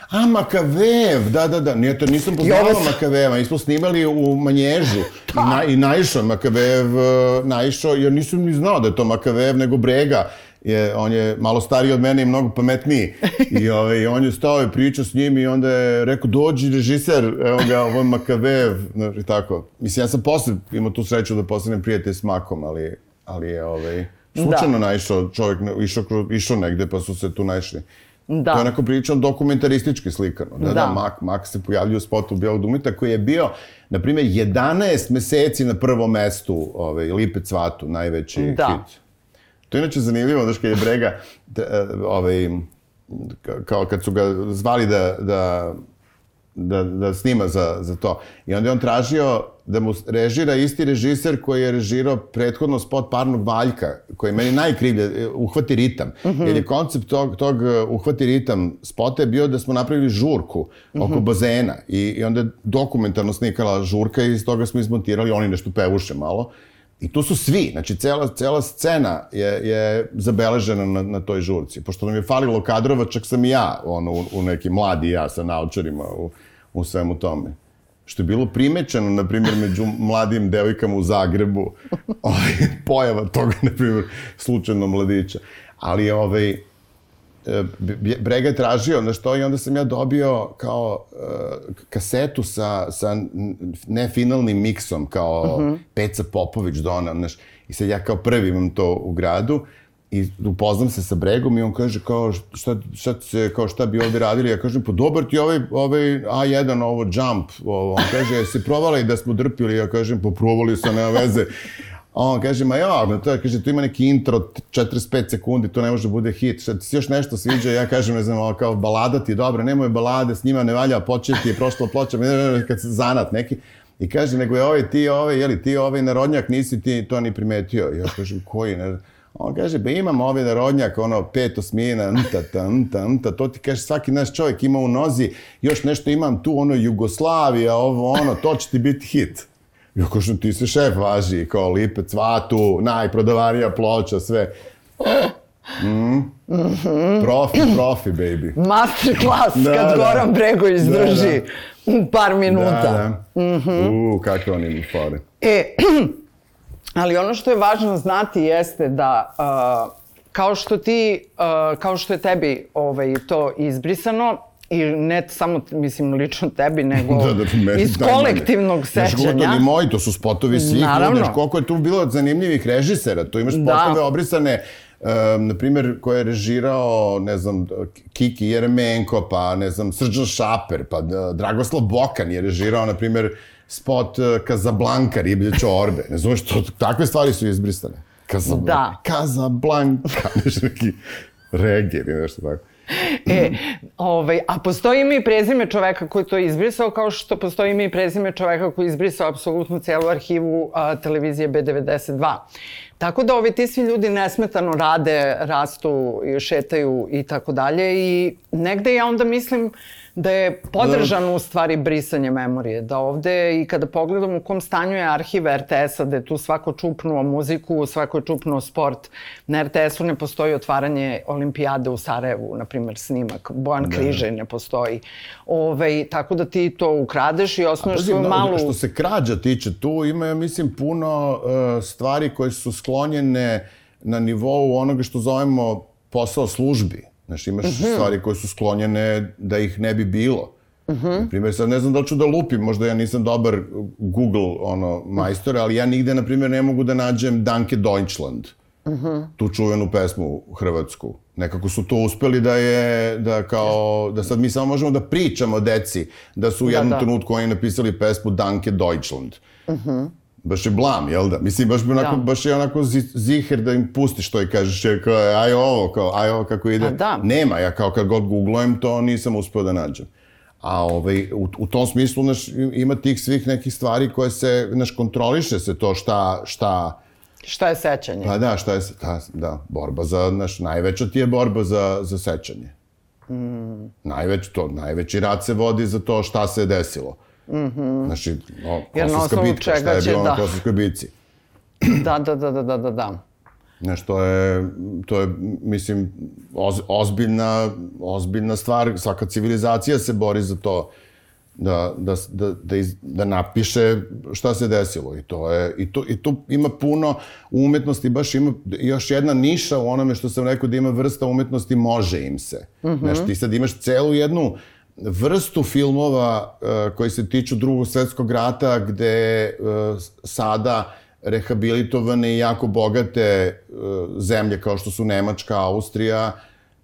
A, Makavejev, da, da, da. Nije to, nisam poznavao ovo sam- Makavejeva. Mi smo snimali u Manježu. I, na, i naišao Makavejev, uh, naišao, jer nisam ni znao da je to Makavejev, nego Brega. Je, on je malo stariji od mene i mnogo pametniji. I ovaj, on je stao i pričao s njim i onda je rekao, dođi režiser, evo ga, ovo je Makavejev. Znaš, i tako. Mislim, ja sam posle imao tu sreću da postanem prijatelj s Makom, ali, ali je ovaj, slučajno Da. naišao čovjek, išao, išao negde pa su se tu naišli. Da. To je onako pričam dokumentaristički slikano. Da, da, Da. Mak, Mak se pojavljuje u spotu Bijelog dugmeta koji je bio, na primjer, 11 meseci na prvom mestu ovaj, Lipe Cvatu, najveći Da. hit. To je inače zanimljivo, znaš, kad je Brega, e, ovaj, ka- kao kad su ga zvali da, da, da, da snima za, za to. I onda je on tražio da mu režira isti režiser koji je režirao prethodno spot Parnog Valjka, koji je meni najkrivlje, e, uhvati ritam. Jer je koncept tog, tog e, uhvati ritam spota je bio da smo napravili žurku oko bazena i, i onda je dokumentarno snikala žurka i iz toga smo izmontirali, oni nešto pevuše malo. I tu su svi, znači cela, cela scena je, je zabeležena na, na toj žurci. Pošto nam je falilo kadrova, čak sam i ja, ono, u, u neki mladi ja sa naučarima u, u svemu tome. Što je bilo primećeno, na primjer, među mladim devojkama u Zagrebu, ovaj, pojava toga, na primjer, slučajno mladića. Ali, ovaj, e, Brega je tražio, znaš to, i onda sam ja dobio kao uh, kasetu sa, sa nefinalnim miksom, kao uh -huh. Peca Popović donam, znaš, i sad ja kao prvi imam to u gradu, i upoznam se sa Bregom i on kaže kao šta, šta, se, kao šta bi ovde radili, ja kažem pa dobar ti ovaj, ovaj A1 ovo jump, ovo, on kaže jesi provali da smo drpili, ja kažem pa provali sa nema veze. A on kaže, ma ja, no to, kaže, tu ima neki intro, 45 sekundi, to ne može da bude hit, šta ti se još nešto sviđa, ja kažem, ne znam, ovo, kao balada ti je dobra, nemoj balade, s njima ne valja početi, je prošla ploča, kad se zanat neki. I kaže, nego je ovaj, ti ovaj, jeli, ti ovaj narodnjak, nisi ti to ni primetio. I ja kažem, koji, ne, On kaže, ba imam ovaj narodnjak, ono, pet osmina, nta, ta, nta, nta, to ti kaže, svaki naš čovjek ima u nozi, još nešto imam tu, ono, Jugoslavija, ovo, ono, to će ti biti hit. Ja kažem, ti se šef važi, kao lipe cvatu, najprodavanija ploča, sve. Mm. Profi, profi, baby. Master class da, kad da. Goran Bregović da, drži da. u par minuta. Da, da. Mm -hmm. U, kakve oni mi fore. E, ali ono što je važno znati jeste da uh, kao što ti, uh, kao što je tebi ovaj, to izbrisano, i ne samo, mislim, lično tebi, nego da, da, iz kolektivnog sećanja. Znaš, ni moji, to su spotovi svih Naravno. ljudi. koliko je tu bilo zanimljivih režisera. Tu imaš da. spotove da. obrisane, um, na primjer, koje je režirao, ne znam, Kiki Jeremenko, pa, ne znam, Srđan Šaper, pa Dragoslav Bokan je režirao, na primjer, spot Kazablanka, riblje čorbe. Ne znam što, takve stvari su izbrisane. Kazablanka. Da. Kazablanka. Nešto neki regije ili nešto tako. E, ovaj, a postoji ime i prezime čoveka koji to izbrisao, kao što postoji ime i prezime čoveka koji izbrisao apsolutno celu arhivu a, televizije B92. Tako da ovi ti svi ljudi nesmetano rade, rastu, šetaju i tako dalje i negde ja onda mislim da je podržano u stvari brisanje memorije, da ovde i kada pogledam u kom stanju je arhiv RTS-a, da je tu svako čupnuo muziku, svako je čupnuo sport, na RTS-u ne postoji otvaranje olimpijade u Sarajevu, na primer snimak, Bojan da. Križaj ne postoji. Ove, tako da ti to ukradeš i osnuješ svoju malu... Što se krađa tiče, tu ima, ja mislim, puno uh, stvari koje su sklonjene na nivou onoga što zovemo posao službi Znaš, imaš mhm. -huh. stvari koje su sklonjene da ih ne bi bilo. Mhm. -huh. Na primjer, sad ne znam da li ću da lupim, možda ja nisam dobar Google ono, majstor, ali ja nigde, na primjer, ne mogu da nađem Danke Deutschland. Mhm. -huh. Tu čuvenu pesmu hrvatsku. Nekako su to uspeli da je, da kao, da sad mi samo možemo da pričamo deci, da su u da, jednom da, da. trenutku oni napisali pesmu Danke Deutschland. Uh -huh baš je blam, jel da? Mislim, baš, bi onako, da. baš je onako ziher da im pustiš to i kažeš, je, kao, aj ovo, kao, aj ovo kako ide. A da. Nema, ja kao kad god googlujem to nisam uspeo da nađem. A ovaj, u, u tom smislu naš, ima tih svih nekih stvari koje se, naš, kontroliše se to šta, šta, Šta je sećanje? Pa da, šta je, da, da borba za, naš, najveća ti je borba za, za sećanje. Mm. Najveć, to, najveći rad se vodi za to šta se desilo. Mm -hmm. Znači, o, kosovska bitka, šta je bilo da. na kosovskoj bitci. da, da, da, da, da, da. Znaš, to je, to je, mislim, oz, ozbiljna, ozbiljna stvar. Svaka civilizacija se bori za to da, da, da, da, iz, da napiše šta se desilo. I to je, i to, i tu ima puno umetnosti, baš ima još jedna niša u onome što sam rekao da ima vrsta umetnosti, može im se. Mm -hmm. Znaš, ti sad imaš celu jednu vrstu filmova uh, koji se tiču drugog svetskog rata gde uh, sada rehabilitovane i jako bogate uh, zemlje kao što su Nemačka, Austrija,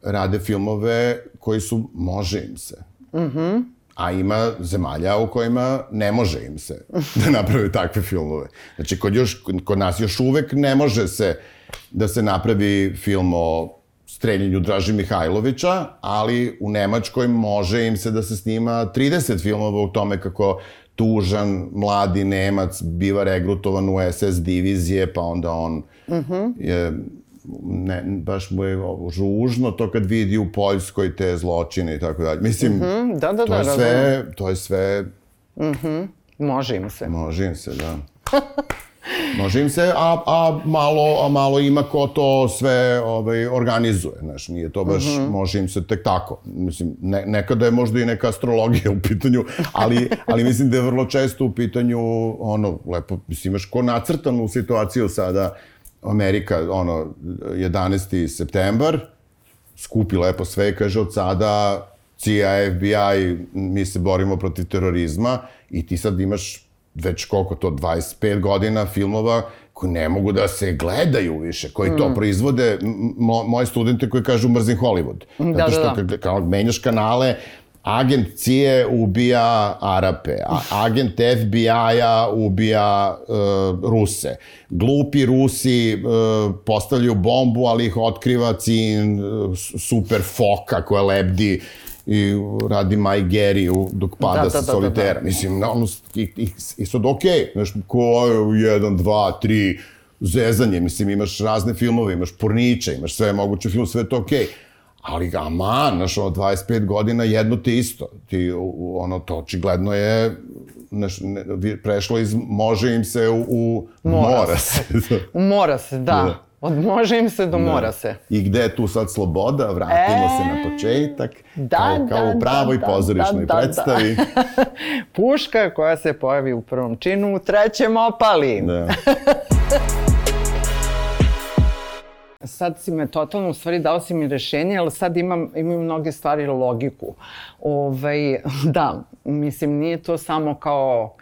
rade filmove koji su može im se. Mhm. Mm -hmm. A ima zemalja u kojima ne može im se da naprave takve filmove. Znači, kod, još, kod nas još uvek ne može se da se napravi film o streljenju Draži Mihajlovića, ali u Nemačkoj može im se da se snima 30 filmova u tome kako tužan, mladi Nemac biva regrutovan u SS divizije, pa onda on uh. -huh. je ne, baš mu je žužno to kad vidi u Poljskoj te zločine i tako dalje. Mislim, uh mhm. -huh. da, da, to, je da, sve, da. to je sve... Uh mhm. -huh. Može im se. Može im se, da. Može im se, a, a, malo, a malo ima ko to sve ovaj, organizuje. Znaš, nije to baš, mhm. -huh. može im se tek tako. Mislim, ne, nekada je možda i neka astrologija u pitanju, ali, ali mislim da je vrlo često u pitanju, ono, lepo, mislim, imaš ko nacrtanu situaciju sada, Amerika, ono, 11. septembar, skupi lepo sve i kaže od sada CIA, FBI, mi se borimo protiv terorizma i ti sad imaš već koliko to, 25 godina filmova koji ne mogu da se gledaju više, koji to mm. proizvode mo, moje studente koji kažu mrzim Hollywood. Da, Zato što da, da. kao menjaš kanale, agent CIA ubija Arape, a agent FBI-a ubija uh, Ruse. Glupi Rusi uh, postavljaju bombu, ali ih otkriva cin uh, super foka koja lebdi i radi Maj Geri dok pada Da, sa da, da, da, solitera. da. Mislim, ono, i, i, i sad okej, okay, znaš, ko je jedan, dva, tri, zezanje, mislim, imaš razne filmove, imaš porniče, imaš sve moguće film, sve je to okej. Okay. Ali, aman, znaš, ono, 25 godina, jedno te isto. Ti, ono, to očigledno je, znaš, ne, prešlo iz može im se u, u Mora mora se. Mora se, da. Da. Od može im se do mora se. I gde je tu sad sloboda? Vratimo E, se na početak. da, kao, kao da, u pravoj da, da, pozorišnoj da, da, da. predstavi. Puška koja se pojavi u prvom činu, u trećem opali. Da. Sad si me totalno, u stvari dao si mi rešenje, ali sad imam, imam mnoge stvari logiku. Ovaj, da, mislim, nije to samo kao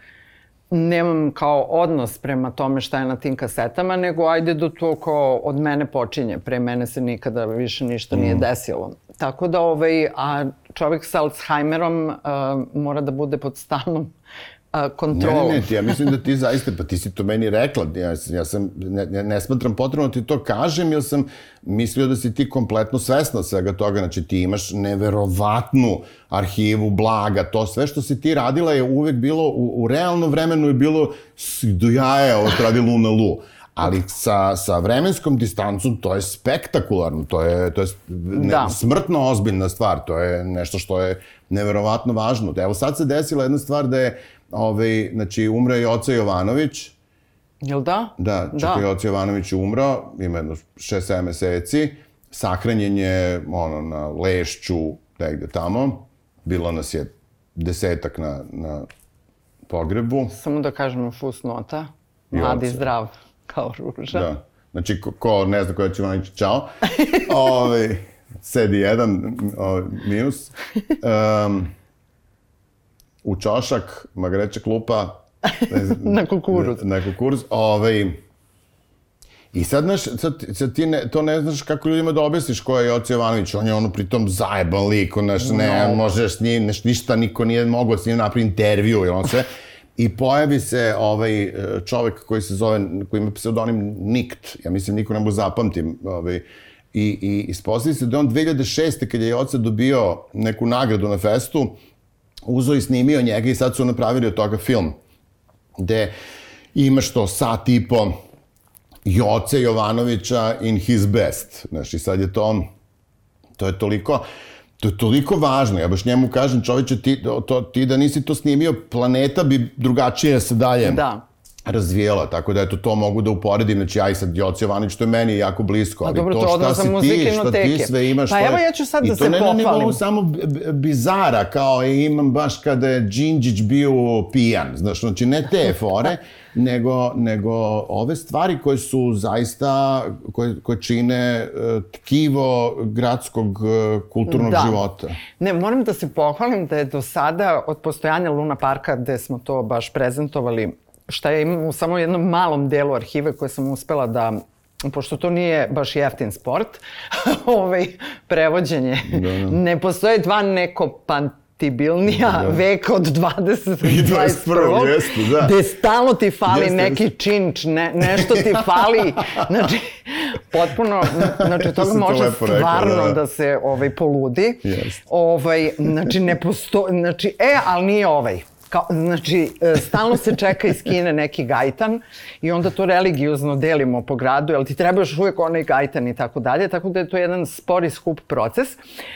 nemam kao odnos prema tome šta je na tim kasetama, nego ajde do to kao od mene počinje. Pre mene se nikada više ništa nije Mm. desilo. Tako da, ovaj, a čovjek sa Alzheimerom uh, mora da bude pod stalnom uh, Ne, ne, ne, ti, ja mislim da ti zaista, pa ti si to meni rekla, ja, ja sam, ne, ne, smatram potrebno da ti to kažem, jer sam mislio da si ti kompletno svesna svega toga, znači ti imaš neverovatnu arhivu, blaga, to sve što si ti radila je uvek bilo, u, u realnom vremenu je bilo do jaja, ovo što radi Lu na Lu. Ali sa, sa vremenskom distancom to je spektakularno, to je, to je ne, Da. smrtno ozbiljna stvar, to je nešto što je neverovatno važno. Evo sad se desila jedna stvar da je, ovaj, znači, umre je oca Jovanović, Jel da? da, čekaj, Da. oca Jovanović umro, ima jedno 6-7 meseci, sahranjen je ono, na Lešću, negde tamo, bilo nas je desetak na, na pogrebu. Samo da kažemo fusnota. I Mlad i zdrav, kao ruža. Da. Znači, ko, ko ne zna ko je Čivanić, čao. Ove, sedi jedan, ove, minus. Um, u čošak, magreća klupa. Na kukuruz. Na, na kukuruz. Ove, I sad, znaš, sad, sad ti ne, to ne znaš kako ljudima da objasniš ko je Joci Jovanović. On je ono pritom zajeban lik, on, znaš, ne, No. možeš s njim, znaš, ništa, niko nije mogao s njim napravi intervju i on sve. I pojavi se ovaj čovek koji se zove, koji ima pseudonim Nikt, ja mislim niko ne mu zapamtim, ovaj, i, i ispostavi se da on 2006. kad je Joca dobio neku nagradu na festu, uzeo i snimio njega i sad su napravili od toga film gde imaš to sat i po Joce Jovanovića in his best. Znaš, i sad je to, to je toliko, to je toliko važno. Ja baš njemu kažem, čoveče, ti, to, ti da nisi to snimio, planeta bi drugačije se dalje Da. Razvijela, tako da eto to mogu da uporedim, znači ja i sad Joci Jovanović, to je meni jako blisko, ali dobro, to to šta si ti, i šta ti sve imaš, Pa to evo ja ću sad i da to se ne na nivou pohvalim. samo bizara, kao imam baš kada je Đinđić bio pijan, znaš, znači ne te fore, nego, nego ove stvari koje su zaista, koje, koje čine e, tkivo gradskog e, kulturnog Da. života. Ne, moram da se pohvalim da je do sada od postojanja Luna Parka, gde smo to baš prezentovali, šta je imam u samo jednom malom delu arhive koje sam uspela da pošto to nije baš jeftin sport, ovaj, prevođenje, Da, da. ne postoje dva nekompatibilnija Da. veka od 20. i 21., 21. jeste, da. Gde stalno ti fali Jeste, neki jeste. činč, ne, nešto ti fali. Znači, potpuno, znači toga to može stvarno da, da. da se ovaj, poludi. Jeste. Ovaj, znači, ne posto... Znači, e, ali nije ovaj. Kao, znači, e, stalno se čeka iz Kine neki gajtan i onda to religiozno delimo po gradu, jer ti treba još uvijek onaj gajtan i tako dalje, tako da je to jedan spori skup proces.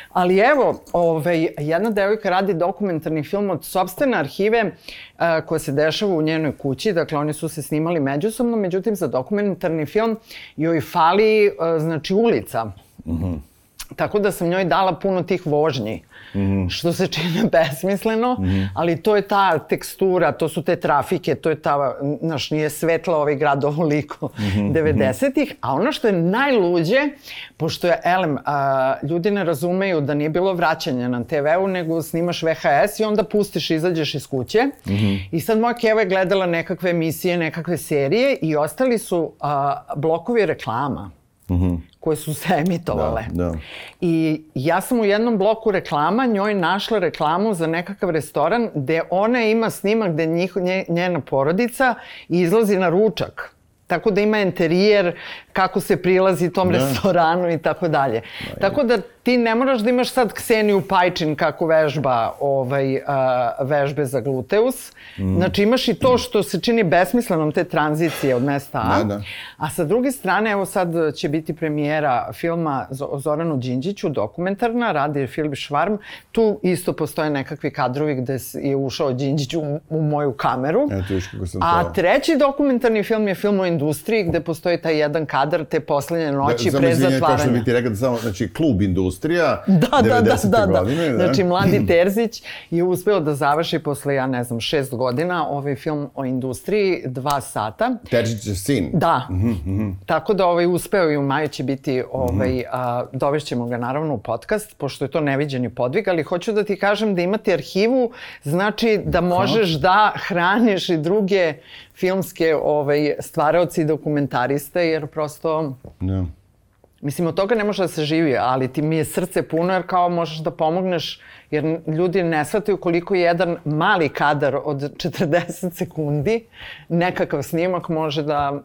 Ali evo, ovaj, jedna devojka radi dokumentarni film od sobstvene arhive a, koja se dešava u njenoj kući, dakle oni su se snimali međusobno, međutim za dokumentarni film joj fali, a, znači, ulica Tako da sam njoj dala puno tih vožnji, mm -hmm. što se čini besmisleno, mm -hmm. ali to je ta tekstura, to su te trafike, to je ta, znaš, nije svetla ovaj grad ovoliko mm -hmm. 90-ih, a ono što je najluđe, pošto je, elem, a, ljudi ne razumeju da nije bilo vraćanja na TV-u, nego snimaš VHS i onda pustiš, izađeš iz kuće. Mm -hmm. I sad moja keva je gledala nekakve emisije, nekakve serije i ostali su a, blokovi reklama. Mm -hmm koje su se emitovale. Da, da. I ja sam u jednom bloku reklama njoj našla reklamu za nekakav restoran gde ona ima snimak gde njih, njena porodica izlazi na ručak. Tako da ima interijer, kako se prilazi tom da. restoranu i tako dalje. Tako da ti ne moraš da imaš sad Kseniju Pajčin kako vežba ovaj, a, vežbe za gluteus. Mm. Znači imaš i to što se čini besmislenom te tranzicije od mesta A. Da, da. A sa druge strane, evo sad će biti premijera filma o Zoranu Đinđiću, dokumentarna, radi Filip Švarm. Tu isto postoje nekakvi kadrovi gde je ušao Đinđić u, u moju kameru. Eto viš kako sam A treći dokumentarni film je film o industriji gde postoji taj jedan kadar te poslednje noći da, pre zatvaranja. Kao što bi ti rekao, da samo, znači, klub industrija, da, da, da, da, da. godine. Da. Znači, Mladi Terzić je uspeo da završi posle, ja ne znam, šest godina ovaj film o industriji, dva sata. Terzić je sin. Da. Mm -hmm. Tako da ovaj, uspeo i u maju će biti, ovaj, -hmm. a, dovešćemo ga naravno u podcast, pošto je to neviđeni podvig, ali hoću da ti kažem da imate arhivu, znači da možeš da hraniš i druge filmske ovaj, stvaraoci i dokumentariste, jer prosto... Da. Mislim, od toga ne može da se živi, ali ti mi je srce puno jer kao možeš da pomogneš, jer ljudi ne shvataju koliko jedan mali kadar od 40 sekundi, nekakav snimak može da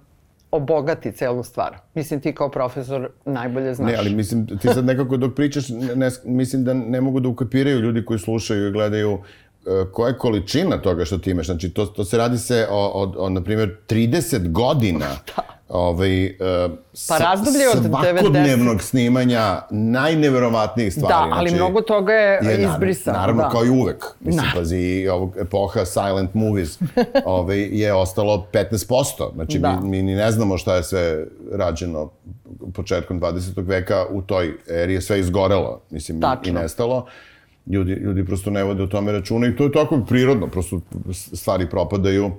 obogati celu stvar. Mislim, ti kao profesor najbolje znaš. Ne, ali mislim, ti sad nekako dok pričaš, ne, mislim da ne mogu da ukapiraju ljudi koji slušaju i gledaju koja je količina toga što ti imaš? Znači, to, to se radi se o, o, o na primjer, 30 godina da. ovaj, uh, pa razdoblje od svakodnevnog 90. snimanja najneverovatnijih stvari. Da, ali znači, mnogo toga je, je izbrisano. Naravno, da. kao i uvek. Mislim, da. pazi, ovog epoha silent movies ovaj, je ostalo 15%. Znači, da. mi, mi ne znamo šta je sve rađeno početkom 20. veka u toj eri je sve izgorelo, mislim, Tačno. i nestalo ljudi, ljudi prosto ne vode o tome računa i to je tako prirodno, prosto stvari propadaju. Uh.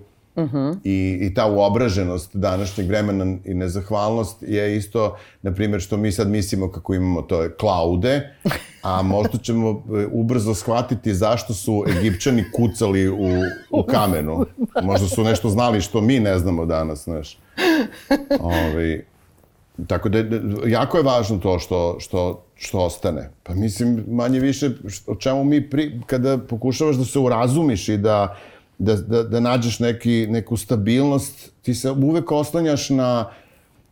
-huh. I, I ta uobraženost današnjeg vremena i nezahvalnost je isto, na primjer, što mi sad mislimo kako imamo to je klaude, a možda ćemo e, ubrzo shvatiti zašto su Egipćani kucali u, u kamenu. Možda su nešto znali što mi ne znamo danas, znaš. Ove, ovaj, tako da, jako je važno to što, što što ostane. Pa mislim, manje više, o čemu mi, pri, kada pokušavaš da se urazumiš i da, da, da, da nađeš neki, neku stabilnost, ti se uvek oslanjaš na,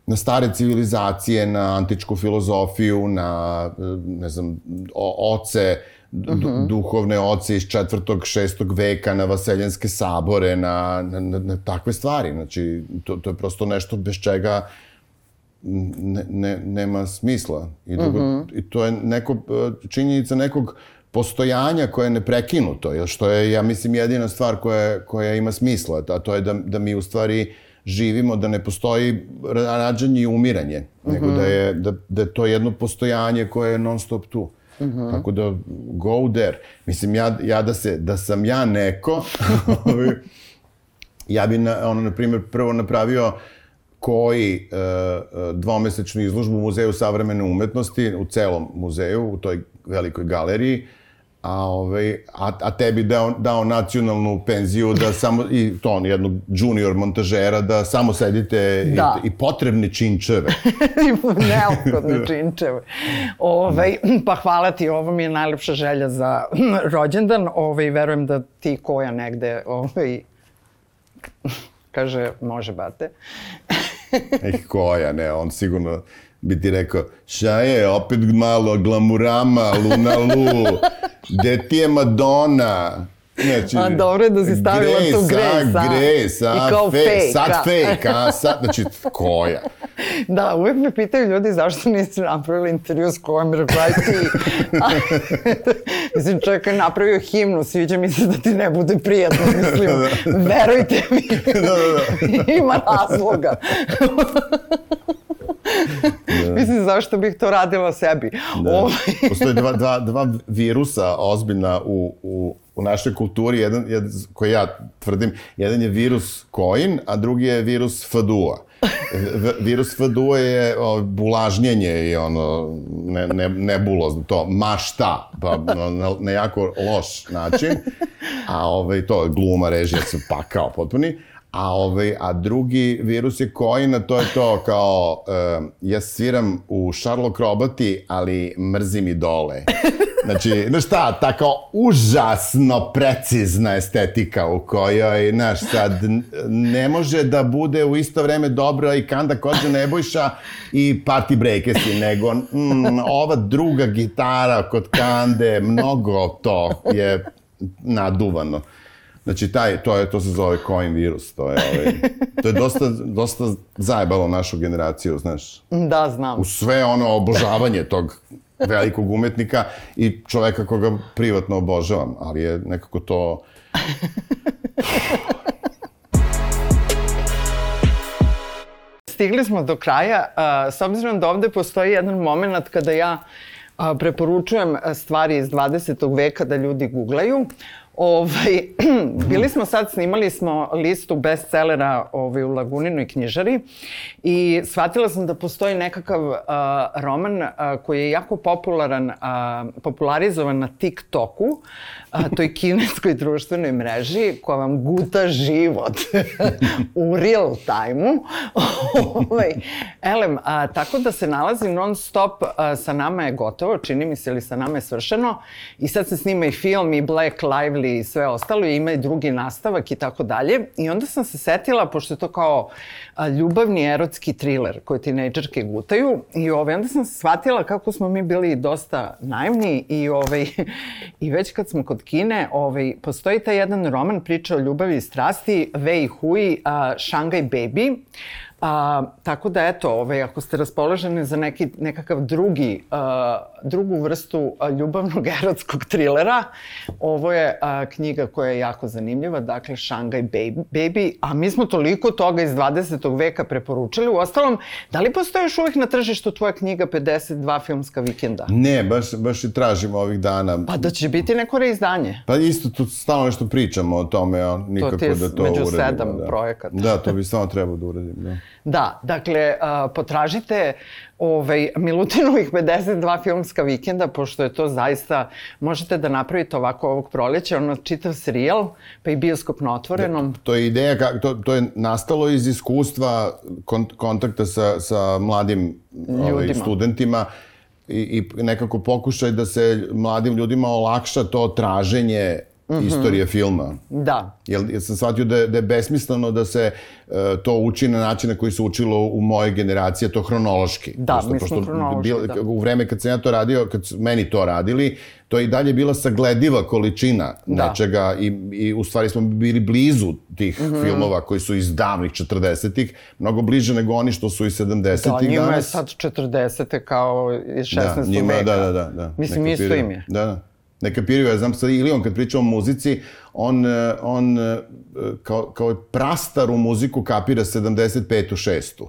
na stare civilizacije, na antičku filozofiju, na, ne znam, o, oce, uh mhm. -huh. duhovne oce iz četvrtog, šestog veka, na vaseljenske sabore, na, na, na, na takve stvari. Znači, to, to je prosto nešto bez čega ne, ne, nema smisla. I, drugo, mm -hmm. I to je neko, e, činjenica nekog postojanja koje je neprekinuto, jer što je, ja mislim, jedina stvar koja, koja ima smisla, a to je da, da mi u stvari živimo, da ne postoji rađanje i umiranje, mm -hmm. nego da je, da, da je to jedno postojanje koje je non stop tu. Mm -hmm. Tako da, go there. Mislim, ja, ja da, se, da sam ja neko, ja bi, na, ono, na primjer, prvo napravio uh, koji e, e, dvomesečnu izložbu u Muzeju savremene umetnosti, u celom muzeju, u toj velikoj galeriji, a, ovaj, a, a tebi dao, dao nacionalnu penziju da samo, i to on, jednog junior montažera, da samo sedite da. i, i potrebne činčeve. Neophodne činčeve. Ovaj, pa hvala ti, ovo mi je najlepša želja za rođendan. Ovaj, verujem da ti koja negde ovaj, kaže, može bate. Eh, koja, ne, on sigurno bi ti rekao, šta je, opet malo glamurama, Luna Lu, gde ti je Madonna? Znači, a dobro je da si stavila Grace, tu Grace, a, Grace, a, I kao fake, fake sad fake, a sad, znači, koja? Da, uvek me pitaju ljudi zašto nisi napravili intervju s kojom rekla ti. mislim, čovjek je napravio himnu, sviđa mi se da ti ne bude prijatno, mislim, da, da. verujte mi, da, da, da. ima razloga. Mislim, zašto bih to radila sebi. Da. Ovaj, Postoje dva, dva, dva virusa ozbiljna u, u, u našoj kulturi, jedan, jedan koji ja tvrdim, jedan je virus koin, a drugi je virus fadua. Virus fadua je o, bulažnjenje i ono ne, ne, nebulozno, to ma šta, pa na, na, jako loš način, a ovaj, to gluma, režija, se pakao potpuni, A, ovaj, a drugi virus je koin, a to je to kao, uh, ja sviram u Sherlock Roboti, ali mrzim i dole. Znači, znaš šta, ta užasno precizna estetika u kojoj, znaš, sad ne može da bude u isto vreme dobra i Kanda Kođa Nebojša i Party Breakersi, nego mm, ova druga gitara kod Kande, mnogo to je naduvano. Znači, taj, to, je, to se zove coin virus, to je, ovaj, to je dosta, dosta zajebalo našu generaciju, znaš, da, znam. u sve ono obožavanje tog velikog umetnika i čoveka koga privatno obožavam, ali je nekako to... Stigli smo do kraja, a, s obzirom da ovde postoji jedan moment kada ja a, preporučujem stvari iz 20. veka da ljudi googlaju. Ovaj, bili smo sad, snimali smo listu bestsellera ovaj, u Laguninoj knjižari i shvatila sam da postoji nekakav a, roman a, koji je jako popularan, a, popularizovan na TikToku, a, toj kineskoj društvenoj mreži koja vam guta život u real time-u. ovaj, elem, a, tako da se nalazi non stop, a, sa nama je gotovo, čini mi se ili sa nama je svršeno i sad se snima i film i Black Lively i sve ostalo i ima i drugi nastavak i tako dalje. I onda sam se setila, pošto je to kao a, ljubavni erotski thriller koji tinejdžerke gutaju i ovaj, onda sam shvatila kako smo mi bili dosta naivni i, ovaj, i već kad smo kod Kine, ovaj, postoji taj jedan roman priča o ljubavi i strasti, Wei Hui, a, Shanghai Baby, A, tako da, eto, ovaj, ako ste raspoloženi za neki, nekakav drugi, a, drugu vrstu ljubavnog erotskog trilera, ovo je a, knjiga koja je jako zanimljiva, dakle Shanghai Baby, Baby, a mi smo toliko toga iz 20. veka preporučili. U ostalom, da li postoji još uvijek na tržištu tvoja knjiga 52 filmska vikenda? Ne, baš, baš i tražim ovih dana. Pa da će biti neko reizdanje. Pa isto tu stalno nešto pričamo o tome, a nikako ti je da to među uradimo. sedam da. projekata. Da, to bi stvarno trebao da uradim, da. Da, dakle, a, potražite ovaj, Milutinovih 52 filmska vikenda, pošto je to zaista, možete da napravite ovako ovog proleća, ono čitav serijal, pa i bioskop na otvorenom. To je ideja, ka- to, to je nastalo iz iskustva kon, kontakta sa, sa mladim ovaj, studentima i, i nekako pokušaj da se mladim ljudima olakša to traženje Mhm. istorije filma. Da. Jer, jer sam shvatio da je, da je besmisleno da se e, to uči na način na koji se učilo u mojoj generaciji, a to hronološki. Da, mi smo hronološki, da. U vreme kad sam ja to radio, kad su meni to radili, to je i dalje bila saglediva količina Da. nečega i, i u stvari smo bili blizu tih Mhm. filmova koji su iz davnih 40-ih, mnogo bliže nego oni što su iz 70-ih Da, njima je danas. sad 40. kao iz 16. Da, njima, veka. da, da, da, da. Mislim, isto im je. Da, da. Ne kapiraju, ja znam sad ili on kad priča o muzici, on, eh, on eh, kao, kao prastaru muziku kapira 75. 6.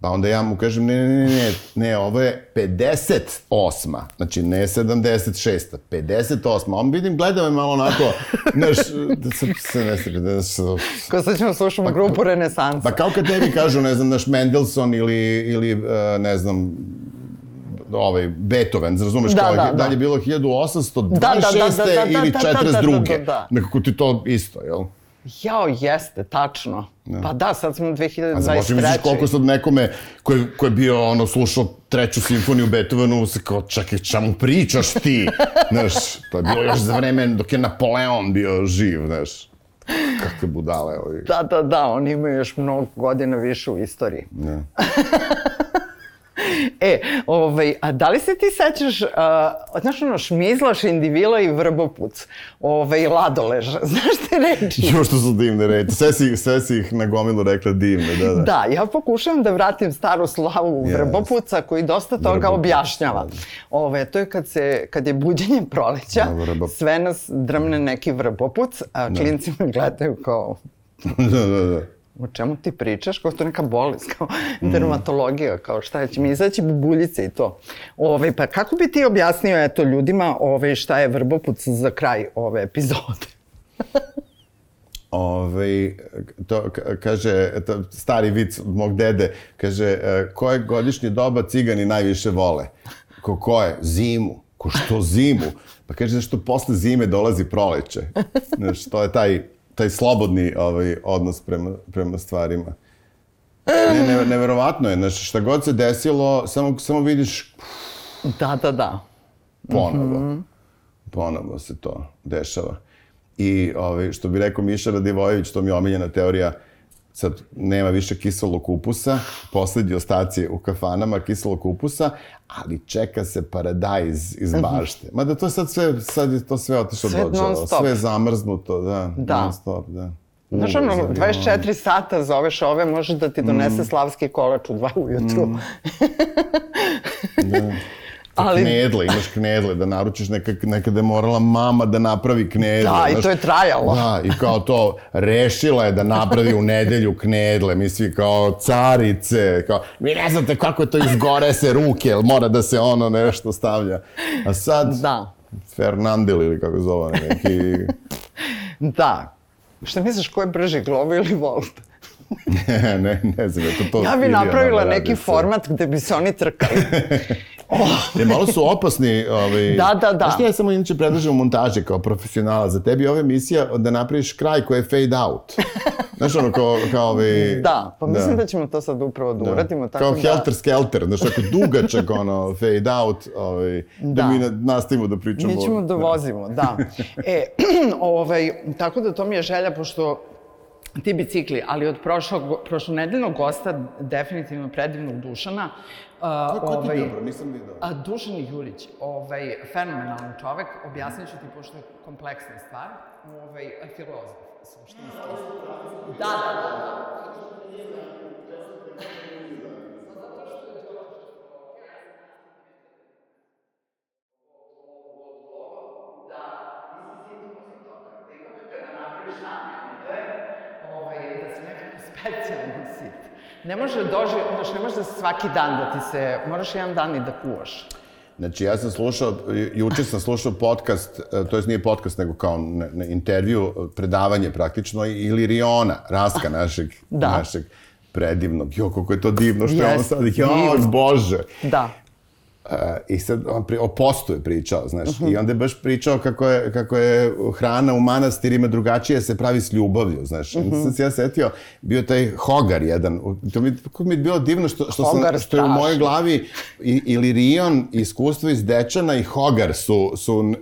Pa onda ja mu kažem, ne, ne, ne, ne, ne, ovo je 58. Znači, ne 76. 58. On vidim, gleda me malo onako, znaš, da se, se ne se, da se, Ko sad ćemo slušamo grupu Renesansa. Pa kao kad tebi kažu, ne znam, naš Mendelssohn ili, ili eh, ne znam, ovaj, Beethoven, razumeš, Da, kao, da, da, da. je bilo 1826. Da, da, da, da, da, ili da, da, da, 42. da, da, da. Nekako ti to isto, jel? Jao, jeste, tačno. Pa da, sad smo A zaboravim 2023. misliš koliko sad nekome ko je, ko je bio ono, slušao treću simfoniju Beethovenu, se kao, čekaj, čemu pričaš ti? znaš, to je bilo još za vreme dok je Napoleon bio živ, znaš. Kakve budale ovi. Da, da, da, oni imaju još mnogo godina više u istoriji. Ne. E, ovaj, a da li se ti sećaš, uh, znaš ono, šmizla, šindivila i vrbopuc, ovaj, ladolež, znaš te reči? Jo, što su divne reči. Sve si, sve si ih na gomilu rekla divne, da, da. Da, ja pokušavam da vratim staru slavu Yes. vrbopuca koji dosta toga Vrbopuc, objašnjava. da. Ove, to je kad, se, kad je buđenje proleća, Da, vrbopuc. sve nas drmne neki vrbopuc, a klinci me gledaju kao, da, da, da. O čemu ti pričaš, kao to neka bolest, kao dermatologija, kao šta će mi izaći bubuljice i to. Ove, pa kako bi ti objasnio eto, ljudima ove, šta je vrbopuc za kraj ove epizode? Ove, to ka- kaže, to, stari vic od mog dede, kaže, e, koje godišnje doba cigani najviše vole? Ko koje? Zimu. Ko što zimu? Pa kaže, zašto posle zime dolazi proleće. Znaš, to je taj, taj slobodni ovaj, odnos prema, prema stvarima. Ne, ne, neverovatno je, znaš, šta god se desilo, samo, samo vidiš Da, da, da. ponovo. Mhm. Ponovo se to dešava. I ovaj, što bi rekao Miša Radivojević, to mi je omiljena teorija, sad nema više kiselog kupusa, poslednji ostaci u kafanama kiselog kupusa, ali čeka se paradajz iz bašte. Mada to sad sve, sad je to sve otišlo Mhm. Sve dođalo. Sve je zamrznuto, da. Da. Non stop, da. Znaš, Uvoz, ono, avioni. 24 sata zoveš ove, može da ti donese slavski kolač u dva ujutru. Da. Ali- Knedle, imaš knedle, da naručiš neka, nekada je morala mama da napravi knedle. Da, i znaš. to je trajalo. Da, i kao to, rešila je da napravi u nedelju knedle, mi svi kao carice, kao, vi ne znate kako to izgore se ruke, jel mora da se ono nešto stavlja. A sad, Da, Fernandel ili kako zove, neki, da. Šta misliš, ko je brži, Glovo ili Volt? ne, ne, znam, to to Ja bi Ilijana napravila neki sve. format gde bi se oni trkali. Je, malo su opasni. Ovaj, Da, da, da. Ti, ja samo inače predlažem u montaži kao profesionala. Za tebi ova emisija da napraviš kraj koji je fade out. Znaš ono, kao, kao ovaj... Da, pa mislim da, ćemo to sad upravo da, uradimo. Tako kao da... helter skelter, znaš, ako dugačak ono, fade out, ovaj, da. Da. mi na, nastavimo da pričamo. Mi ćemo da vozimo, da. E, ovaj, tako da to mi je želja, pošto ti bicikli, ali od prošlog, prošlonedeljnog gosta, definitivno predivnog Dušana, Uh, Ko ti dobro, nisam vidio. A, Dušan Jurić, ovaj, fenomenalan čovek, objasnit ću ti, pošto je kompleksna stvar, ovaj, filozof, suštinski. Da, da, da, da. ovaj, da si specijalno sit. Ne može dođe, znaš, ne može da svaki dan da ti se, moraš jedan dan i da kuvaš. Znači, ja sam slušao, ju- juče sam slušao podcast, e, to jest nije podcast, nego kao ne, ne, intervju, e, predavanje praktično, ili Riona, Raska našeg, Da. našeg predivnog. Jo, kako je to divno što je on sad, jo, bože. Da. Uh, I sad on pri, o postu je pričao, znaš, Mhm. i onda je baš pričao kako je, kako je hrana u manastirima drugačije se pravi s ljubavlju, znaš. Mhm. -hmm. sam se ja setio, bio taj Hogar jedan, to mi, kako mi je bilo divno što, što, Hogar sam, što je u mojoj glavi i, ili Rion, iskustvo iz Dečana i Hogar su, su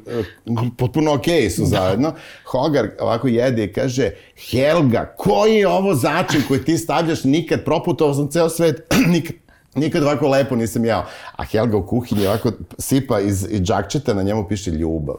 uh, potpuno okej su zajedno. Hogar ovako jede i kaže, Helga, koji je ovo začin koji ti stavljaš nikad, proputovao sam ceo svet, nikad, Nikad ovako lepo nisam jeo. A Helga u kuhinji ovako sipa iz, iz džakčeta, na njemu piše ljubav.